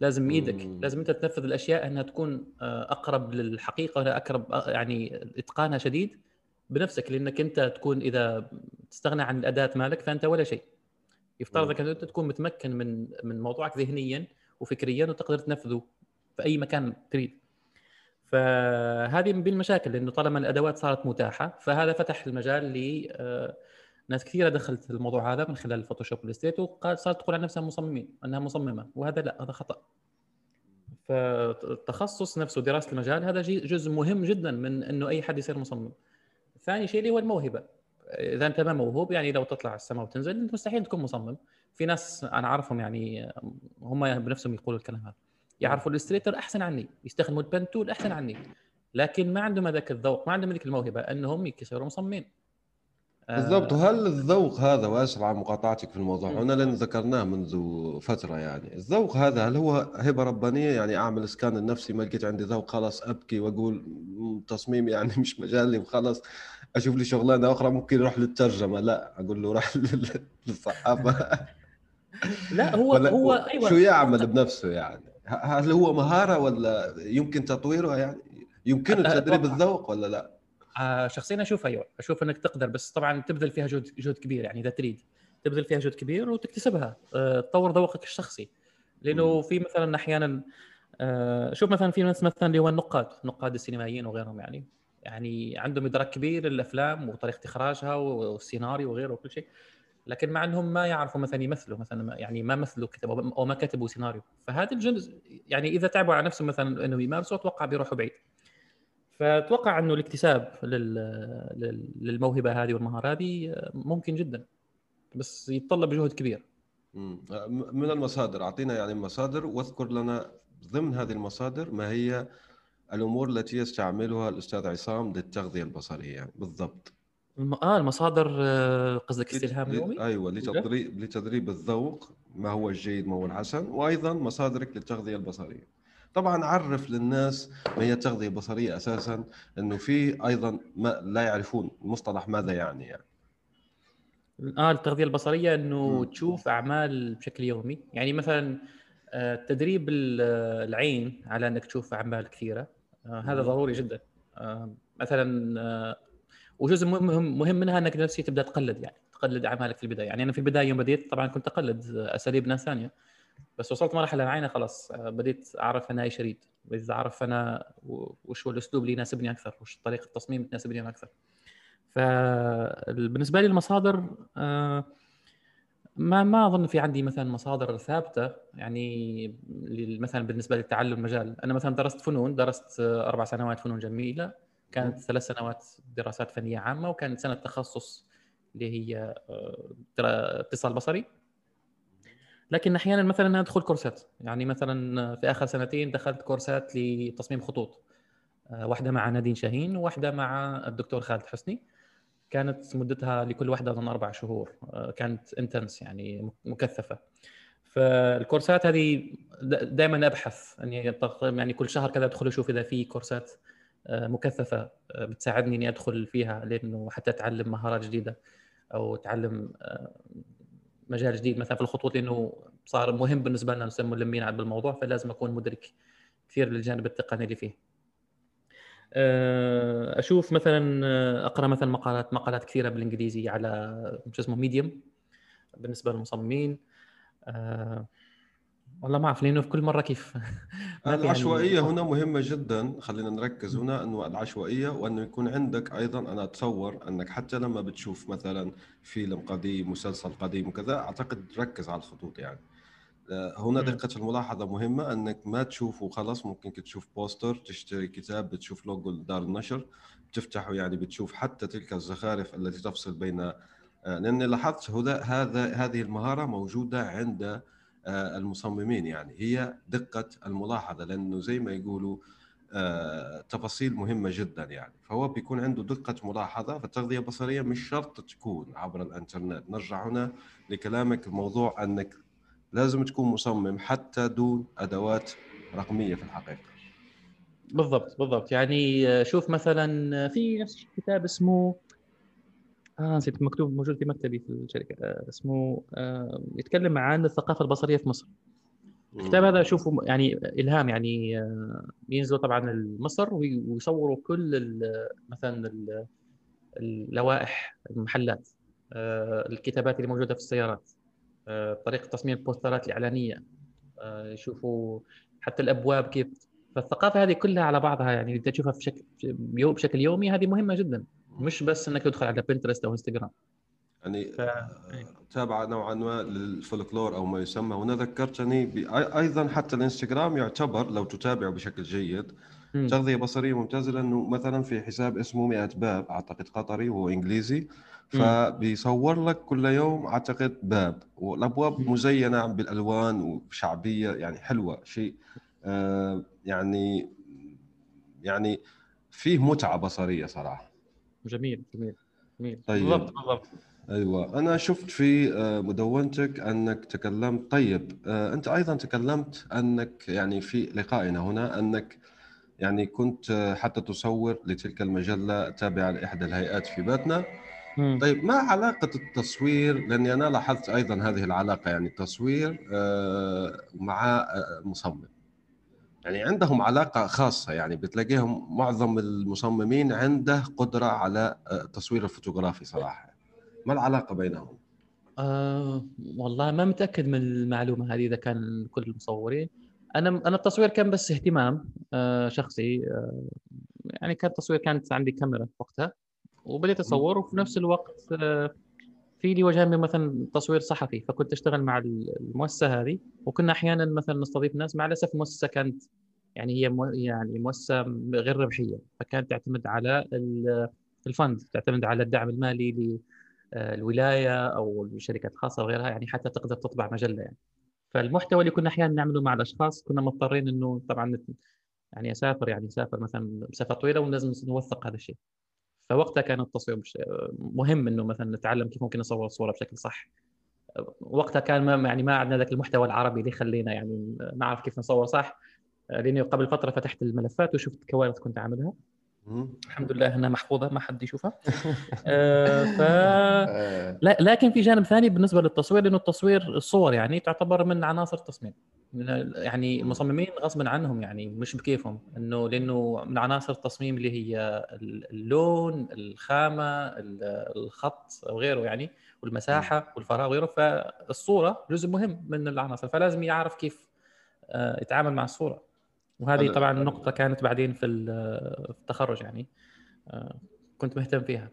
لازم إيدك لازم أنت تنفذ الأشياء إنها تكون آه، أقرب للحقيقة أقرب آه، يعني إتقانها شديد بنفسك. لأنك أنت تكون إذا تستغنى عن الأداة مالك فأنت ولا شيء. يفترض انك أنت تكون متمكن من من موضوعك ذهنيا وفكريا وتقدر تنفذه في أي مكان تريد. فهذه من المشاكل لأنه طالما الأدوات صارت متاحة فهذا فتح المجال ل آه، ناس كثيرة دخلت الموضوع هذا من خلال الفوتوشوب والاستيت وصارت تقول عن نفسها مصممين أنها مصممة وهذا لا هذا خطأ. فالتخصص نفسه دراسة المجال هذا جزء مهم جدا من إنه أي حد يصير مصمم. ثاني شيء اللي هو الموهبة. إذا أنت ما موهوب يعني لو تطلع السماء وتنزل انت مستحيل تكون مصمم. في ناس أنا أعرفهم يعني هم بنفسهم يقولوا الكلام هذا. يعرفوا ال Illustrator أحسن عني يستخدموا ال pen tool أحسن عني. لكن ما عندهم هذاك الذوق ما عندهم هذيك الموهبة أنهم يصيروا مصممين. بالضبط. آه. وهل الذوق هذا واسف على مقاطعتك في الموضوع هنا لأن ذكرناه منذ فترة يعني الذوق هذا هل هو هبة ربانية؟ يعني أعمل scan لنفسي ما لقيت عندي ذوق خلاص أبكي وأقول تصميم يعني مش مجالي وخلاص أشوف لي شغلانة أخرى ممكن أروح للترجمة. لا أقول له راح للصحافة. [LAUGHS] لا هو هو أيوه. شو يعمل بنفسه يعني؟ هل هو مهارة ولا يمكن تطويرها يعني؟ يمكن تدريب الذوق ولا لا؟ آه، شخصيا أشوف أيوه أشوف إنك تقدر بس طبعا تبذل فيها جهد جهد كبير يعني إذا تريد تبذل فيها جهد كبير وتكتسبها. آه، تطور ذوقك الشخصي. لأنه في مثلا أحيانا آه، شوف مثلا في ناس مثلا اللي هو النقاد نقاد السينمائيين وغيرهم يعني يعني عندهم إدراك كبير للأفلام وطريقة إخراجها والسيناريو وغيره وكل شيء. لكن مع إنهم ما يعرفوا مثلا يمثلوا مثلا يعني ما مثلوا كتبوا أو ما كتبوا سيناريو. فهذا الجزء يعني إذا تعبوا على نفسهم مثلا إنه يمارسوا أتوقع بيروحوا بعيد. فأتوقع إنه الاكتساب للموهبة هذه والمهارة هذه ممكن جدا بس يتطلب جهد كبير. من المصادر أعطينا يعني مصادر واذكر لنا ضمن هذه المصادر ما هي الأمور التي يستعملها الأستاذ عصام للتغذية البصرية. يعني بالضبط. الم... آه المصادر آه، قصدك استلهام يومي؟ أيوه لتدريب لتدريب الذوق ما هو الجيد ما هو الحسن وأيضا مصادرك للتغذية البصرية طبعا عرف للناس ما هي التغذية البصرية أساسا إنه في أيضا ما لا يعرفون المصطلح ماذا يعني يعني آه التغذية البصرية إنه مم. تشوف أعمال بشكل يومي يعني مثلا آه، تدريب ال- العين على إنك تشوف أعمال كثيرة آه، هذا. ضروري جدا مثلا وجزء مهم مهم منها إنك نفسي تبدأ تقلد يعني تقلد أعمالك في البداية. يعني أنا في البداية يوم بديت طبعا كنت أقلد أساليب ناس ثانية بس وصلت مرحلة معينة خلاص آه، بديت أعرف أنا إيش أريد. بديت أعرف أنا وش هو الأسلوب اللي يناسبني أكثر وش طريقة التصميم تناسبني أكثر. فبالنسبه لي المصادر آه، ما ما أظن في عندي مثلا مصادر ثابتة يعني مثلا بالنسبة للتعلم مجال أنا مثلا درست فنون درست أربع سنوات فنون جميلة كانت ثلاث سنوات دراسات فنية عامة وكانت سنة تخصص اللي هي آه، اتصال بصري. لكن أحيانا مثلا أدخل كورسات. يعني مثلا في آخر سنتين دخلت كورسات لتصميم خطوط. آه، واحدة مع نادين شاهين وواحده مع الدكتور خالد حسني. كانت مدتها لكل واحدة أظن أربع شهور. آه، كانت انتنس يعني مكثفة. فالكورسات هذه دائما أبحث. أطق- يعني كل شهر كذا أدخل أشوف إذا في كورسات مكثفة آه، بتساعدني إني أدخل فيها لأنه حتى أتعلم مهارات جديدة أو أتعلم آه، مجال جديد مثلا في الخطوط لأنه صار مهم بالنسبة لنا نسمى ملمين بالموضوع فلازم أكون مدرك كثير للجانب التقني اللي فيه. آه، أشوف مثلا آه، أقرأ مثلا مقالات مقالات كثيرة بالإنجليزي على شو اسمه ميديوم بالنسبة للمصممين آه، والله ما أعرف لأنه في كل مرة كيف؟ [LAUGHS] يعني- العشوائية هنا مهمة جدا خلينا نركز هنا إنه العشوائية وإنه يكون عندك أيضا أنا أتصور إنك حتى لما بتشوف مثلا فيلم قديم مسلسل قديم وكذا أعتقد ركز على الخطوط يعني. آه، هنا. دقة الملاحظة مهمة أنك ما تشوف وخلاص ممكن تشوف بوستر تشتري كتاب بتشوف لوجو دار النشر بتفتحه يعني بتشوف حتى تلك الزخارف التي تفصل بين آه، لأني لاحظت هذا هذه المهارة موجودة عند المصممين يعني. هي دقة الملاحظة لأنه زي ما يقولوا آه، تفاصيل مهمة جدا يعني. فهو بيكون عنده دقة ملاحظة فالتغذية البصرية مش شرط تكون عبر الإنترنت. نرجع هنا لكلامك الموضوع أنك لازم تكون مصمم حتى دون أدوات رقمية في الحقيقة. بالضبط بالضبط. يعني آه، شوف مثلا آه، في نفس الكتاب اسمه آه نسيت مكتوب موجود في مكتبي في الشركة. آه، اسمه آه، يتكلم عن الثقافة البصرية في مصر. الكتاب هذا أشوفه يعني إلهام يعني آه، ينزلوا طبعا لمصر وي- ويصوروا كل مثلا ال- اللوائح المحلات آه، الكتابات اللي موجودة في السيارات آه، طريقة تصميم البوسترات الإعلانية آه، يشوفوا حتى الأبواب كيف. فالثقافة هذه كلها على بعضها يعني انت تشوفها في شكل يو- بشكل يومي هذه مهمة جدا. مش بس إنك تدخل على بنترست أو انستغرام يعني ف... تابعه نوعا ما للفولكلور أو ما يسمى. هنا ذكرتني ب... أيضا حتى الإنستغرام يعتبر لو تتابعه بشكل جيد. تغذية بصرية ممتازة لأنه مثلا في حساب اسمه 100 باب أعتقد قطري وهو إنجليزي. فبيصور لك كل يوم أعتقد باب والأبواب. مزينة بالألوان وشعبية يعني حلوة شيء آه يعني يعني فيه متعة بصرية صراحة. جميل جميل جميل. طيب. بالضبط بالضبط. أيوه. أنا شفت في آه، مدونتك أنك تكلمت. طيب آه، أنت أيضا تكلمت أنك يعني في لقائنا هنا أنك يعني كنت آه، حتى تصور لتلك المجلة التابعه لإحدى الهيئات في باتنا. طيب ما علاقة التصوير؟ لأني أنا لاحظت أيضا هذه العلاقة يعني التصوير مع المصمم يعني عندهم علاقة خاصة يعني بتلاقيهم معظم المصممين عنده قدرة على آه، التصوير الفوتوغرافي صراحة. ما العلاقة بينهم؟ آه والله ما متأكد من المعلومة هذه إذا كان كل المصورين. أنا أنا التصوير كان بس اهتمام آه شخصي آه يعني كان التصوير كانت عندي كاميرا وقتها وبديت اصور وفي نفس الوقت آه في لي وجه من مثلا تصوير صحفي فكنت أشتغل مع المؤسسة هذه وكنا أحيانا مثلا نستضيف ناس مع الأسف المؤسسه كانت يعني هي مو يعني مؤسسة غير ربحية فكانت تعتمد على ال- الفند تعتمد على الدعم المالي للولايه أو الشركات الخاصة وغيرها يعني حتى تقدر تطبع مجلة يعني. فالمحتوى اللي كنا أحيانا نعمله مع الأشخاص كنا مضطرين إنه طبعا يعني اسافر يعني اسافر مثلا مسافة طويلة ولازم نوثق هذا الشيء. فوقتها كان التصوير. مهم إنه مثلا نتعلم كيف ممكن نصور صورة بشكل صح وقتها كان ما يعني ما عندنا ذاك المحتوى العربي اللي يخلينا يعني نعرف كيف نصور صح لأني قبل فترة فتحت الملفات وشفت كوارث كنت عاملها الحمد لله إنها محفوظة ما حد يشوفها. [LAUGHS] آه ف آه. لا لكن في جانب ثاني بالنسبة للتصوير لأنه التصوير الصور يعني تعتبر من عناصر التصميم. يعني المصممين غصبا عنهم يعني مش بكيفهم إنه لأنه من عناصر التصميم اللي هي اللون الخامة الخط وغيره يعني والمساحة والفراغ وغيره. فالصورة جزء مهم من العناصر فلازم يعرف كيف آه، يتعامل مع الصورة. وهذه طبعا النقطه كانت بعدين في التخرج يعني. آه، كنت مهتم فيها.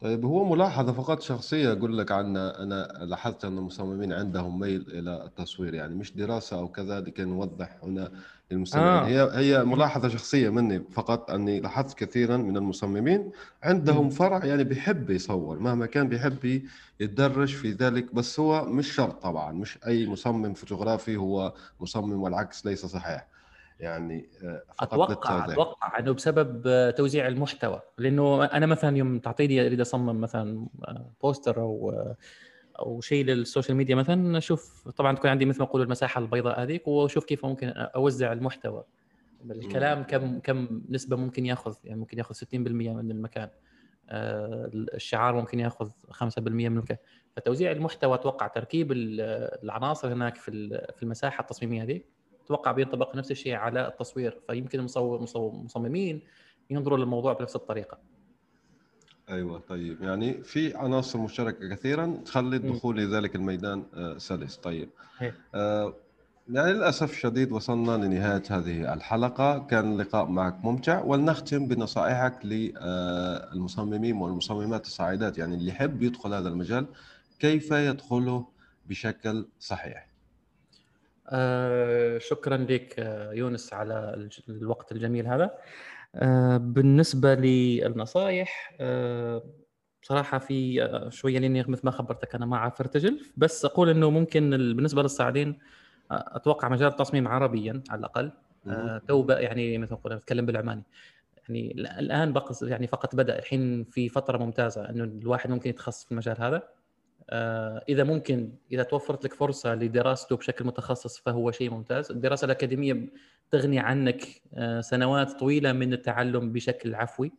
طيب هو ملاحظة فقط شخصية أقول لك عنها. أنا لاحظت أن المصممين عندهم ميل إلى التصوير يعني مش دراسة أو كذا لكي نوضح هنا للمستمعين. آه. هي هي ملاحظة شخصية مني فقط أني لاحظت كثيرا من المصممين عندهم مم. فرع يعني بيحب يصور مهما كان بيحب يتدرج في ذلك. بس هو مش شرط طبعا مش أي مصمم فوتوغرافي هو مصمم والعكس ليس صحيح. يعني آه، فقط أتوقع أتوقع إنه بسبب توزيع المحتوى. لأنه أنا مثلا يوم تعطيني أريد أصمم مثلا بوستر أو أو شيء للسوشيال ميديا مثلا أشوف طبعا تكون عندي مثل ما أقول المساحة البيضاء هذيك وأشوف كيف ممكن أوزع المحتوى. الكلام كم كم نسبة ممكن يأخذ؟ يعني ممكن يأخذ 60% من المكان. آه، الشعار ممكن يأخذ 5% من المكان. فتوزيع المحتوى أتوقع تركيب ال- العناصر هناك في في المساحة التصميمية هذه أتوقع بينطبق نفس الشيء على التصوير فيمكن المصور مصور- مصممين ينظروا للموضوع بنفس الطريقة. أيوه طيب. يعني في عناصر مشتركة كثيرا تخلي الدخول لذلك الميدان آه، سلس. طيب. هيك. آه، يعني للأسف الشديد وصلنا لنهاية هذه الحلقة. كان اللقاء معك ممتع ولنختم بنصائحك للمصممين والمصممات الصاعدات. يعني اللي يحب يدخل هذا المجال كيف يدخله بشكل صحيح؟ آه شكرا لك آه، يونس على الوقت الجميل هذا. آه بالنسبة للنصائح آه بصراحة في آه، شوية لأني مثل ما خبرتك أنا ما عارف ارتجل بس أقول إنه ممكن ال- بالنسبة للصاعدين آه، أتوقع مجال التصميم عربيا على الأقل. آه تو يعني مثل ما نقول أتكلم بالعماني. يعني ال- الآن بقص يعني فقط بدأ الحين في فترة ممتازة إنه الواحد ممكن يتخصص في المجال هذا. إذا ممكن إذا توفرت لك فرصة لدراسته بشكل متخصص فهو شيء ممتاز. الدراسة الأكاديمية تغني عنك آه، سنوات طويلة من التعلم بشكل عفوي.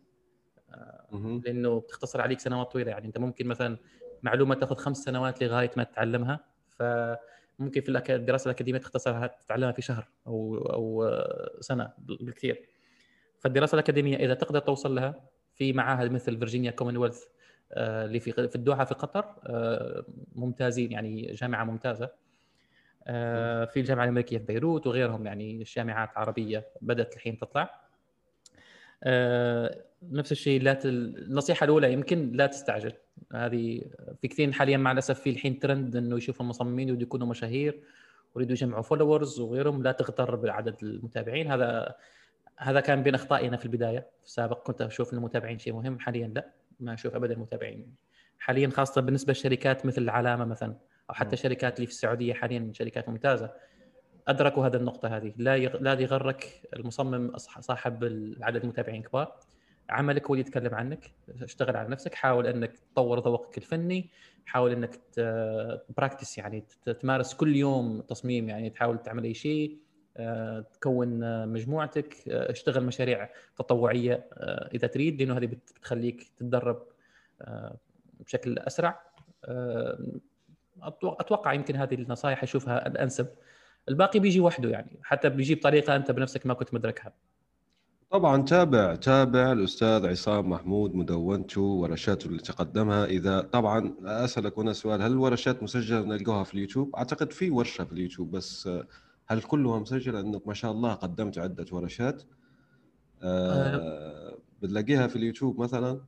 مهم. لأنه بتختصر عليك سنوات طويلة. يعني أنت ممكن مثلا معلومة تأخذ خمس سنوات لغاية ما تتعلمها. فممكن في الدراسة الأكاديمية تختصرها تتعلمها في شهر أو أو آه، سنة بالكثير. فالدراسة الأكاديمية إذا تقدر توصل لها في معاهد مثل فيرجينيا كومنولث آه، اللي في في الدوحة في قطر آه، ممتازين يعني جامعة ممتازة. آه، في الجامعة الامريكيه في بيروت وغيرهم يعني جامعات عربية بدأت الحين تطلع. آه، نفس الشيء لا تل... النصيحة الأولى يمكن لا تستعجل. هذه في كثير حاليا مع الأسف في الحين ترند إنه يشوفوا المصممين يريدوا يكونوا مشاهير ويريدوا يجمعوا followers وغيرهم لا تغتر بعدد المتابعين. هذا هذا كان بين أخطائنا في البداية. في السابق كنت أشوف المتابعين شيء مهم حاليا لا. ما أشوف ابدا المتابعين حاليا خاصة بالنسبة للشركات مثل العلامة مثلا أو حتى مم. الشركات اللي في السعودية حاليا شركات ممتازة. ادركوا هذه النقطة هذه. لا يغ... لا يغرك المصمم صاحب عدد المتابعين كبار. عملك هو اللي يتكلم عنك. اشتغل على نفسك. حاول إنك تطور ذوقك الفني. حاول إنك براكتس يعني تمارس كل يوم تصميم يعني تحاول تعمل أي شيء. تكون مجموعتك آه، اشتغل مشاريع تطوعية آه، إذا تريد لأنه هذه بت- بتخليك تتدرب آه، بشكل أسرع. أتوقع يمكن هذه النصائح أشوفها الأنسب. الباقي بيجي وحده يعني حتى بيجي بطريقة أنت بنفسك ما كنت مدركها. طبعا تابع تابع الأستاذ عصام محمود مدونته ورشاته اللي تقدمها. إذا طبعا أسألك هنا سؤال هل الورشات مسجلة نلقاها في اليوتيوب؟ أعتقد في ورشة في اليوتيوب بس هل كلها مسجله أنك ما شاء الله قدمت عدة ورشات؟ آه. بتلاقيها في اليوتيوب مثلا؟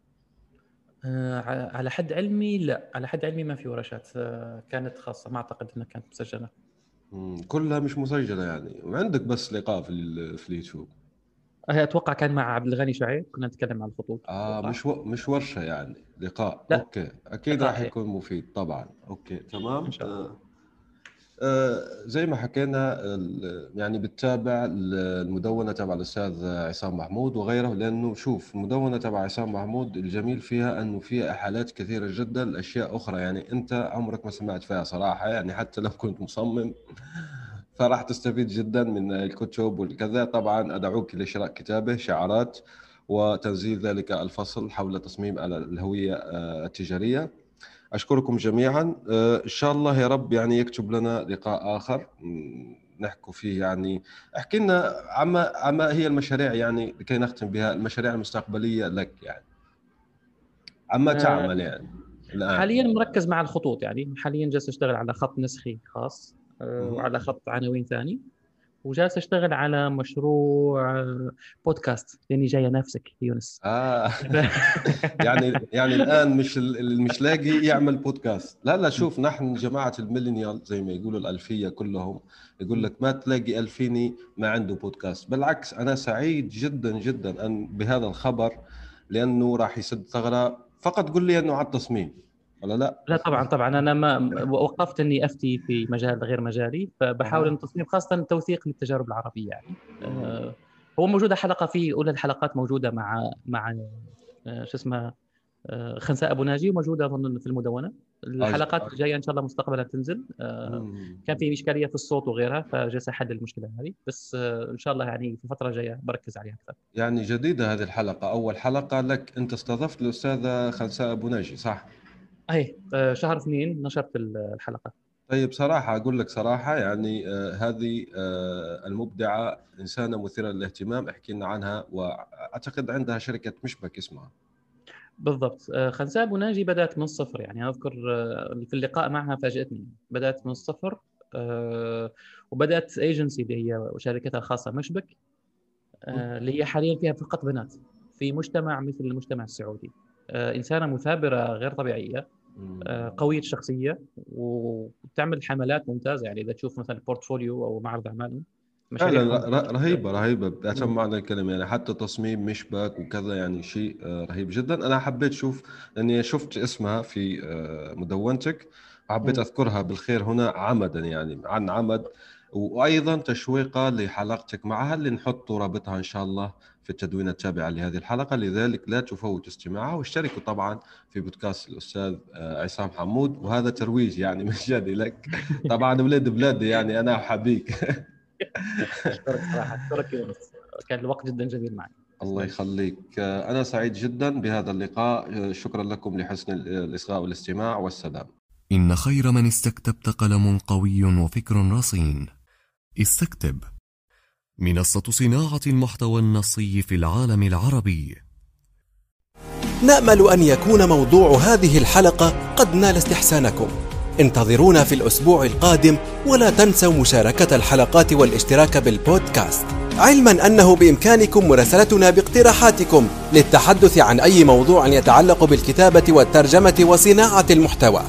آه، على حد علمي لا. على حد علمي ما في ورشات. آه، كانت خاصة. ما أعتقد إنها كانت مسجلة. كلها مش مسجلة يعني. وعندك بس لقاء في, في اليوتيوب. هي أتوقع كان مع عبد الغني شعيب. كنا نتكلم عن الخطوط. آه. مش و... مش ورشة يعني. لقاء. لا. okay. أكيد راح. يكون مفيد. طبعا. okay. تمام؟ إن شاء الله. آه. آه، زي ما حكينا يعني بتتابع المدونة تبع الأستاذ عصام حمود وغيره لأنه شوف المدونة تبع عصام حمود الجميل فيها أنه فيها إحالات كثيرة جدا لأشياء أخرى. يعني أنت عمرك ما سمعت فيها صراحة يعني حتى لو كنت مصمم [LAUGHS] فراح تستفيد جدا من الكتب والكذا. طبعا أدعوك لشراء كتابه شعارات وتنزيل ذلك الفصل حول تصميم الهوية آه، أشكركم جميعا. آه، إن شاء الله يا رب يعني يكتب لنا لقاء آخر. م، نحكوا فيه يعني. احكي لنا عما عما هي المشاريع يعني لكي نختم بها المشاريع المستقبلية لك يعني. عما آه، تعمل يعني الآن؟ حاليا مركز مع الخطوط يعني. حاليا جالس أشتغل على خط نسخي خاص آه،. وعلى خط عناوين ثاني. وجالس أشتغل على مشروع آه، بودكاست لاني جاي انافسك يونس. آه. [LAUGHS] يعني يعني الآن مش مش لاقي يعمل بودكاست لا لا شوف نحن جماعة الميلينيال زي ما يقولوا الألفية كلهم يقول لك ما تلاقي ألفيني ما عنده بودكاست بالعكس أنا سعيد جدا جدا أن بهذا الخبر لأنه راح يسد ثغرة. فقط قل لي أنه على التصميم. ولا لا؟ لا طبعا طبعا. أنا ما وقفت إني أفتي في مجال غير مجالي فبحاول. إن التصميم خاصة توثيق للتجارب العربية. يعني آه، هو موجودة حلقة في أولى الحلقات موجودة مع مع آه، شو اسمه آه، خنساء أبو ناجي وموجوده أظن في المدونة. الحلقات. الجاية إن شاء الله مستقبلا تنزل. آه، مم. كان في إشكالية في الصوت وغيرها فجالس احل المشكلة هذه. بس إن شاء الله يعني في الفترة الجاية بركز عليها أكثر. يعني جديدة هذه الحلقة. أول حلقة لك أنت استضفت الأستاذة خنساء أبو ناجي صح؟ أي آه، شهر اثنين نشرت الحلقة. طيب صراحة أقول لك صراحة يعني آه هذه آه المبدعة إنسانة مثيرة للاهتمام احكي لنا عنها وأعتقد عندها شركة مشبك اسمها. بالضبط. آه، خنساء ناجي بدأت من الصفر يعني أذكر آه، في اللقاء معها فاجاتني بدأت من الصفر وبدأت ايجنسي اللي هي شركتها الخاصة مشبك اللي هي حاليا فيها فقط بنات في مجتمع مثل المجتمع السعودي. إنسانة مثابرة غير طبيعية. آه، قوية الشخصيه وتعمل حملات ممتازة. يعني إذا تشوف مثلا portfolio أو معرض أعمالهم فعلا مشاريعهم ر- رهيبة رهيبة. أتم مم. معنى الكلمة يعني حتى تصميم مشبك وكذا يعني شيء آه رهيب جدا. أنا حبيت شوف لأني شفت اسمها في آه مدونتك. وحبيت مم. أذكرها بالخير هنا عمدا يعني عن عمد. وأيضا تشويقا لحلقتك معها اللي نحط رابطها إن شاء الله في التدوين التابعة لهذه الحلقة. لذلك لا تفوت استماعها واشتركوا طبعا في بودكاست الأستاذ آه، عصام حمود. وهذا ترويج يعني مجاني لك. طبعا ولاد بلادي يعني أنا وحبيك. أشكرك صراحة أشكرك. يونس كان الوقت جدا جميل معك. الله يخليك. آه، أنا سعيد جدا بهذا اللقاء. آه، شكرا لكم لحسن الإصغاء والاستماع. والسلام. إن خير من استكتبت قلم قوي وفكر رصين. استكتب. منصة صناعة المحتوى النصي في العالم العربي. نأمل أن يكون موضوع هذه الحلقة قد نال استحسانكم. انتظرونا في الأسبوع القادم ولا تنسوا مشاركة الحلقات والاشتراك بالبودكاست. علما أنه بإمكانكم مراسلتنا باقتراحاتكم للتحدث عن أي موضوع يتعلق بالكتابة والترجمة وصناعة المحتوى.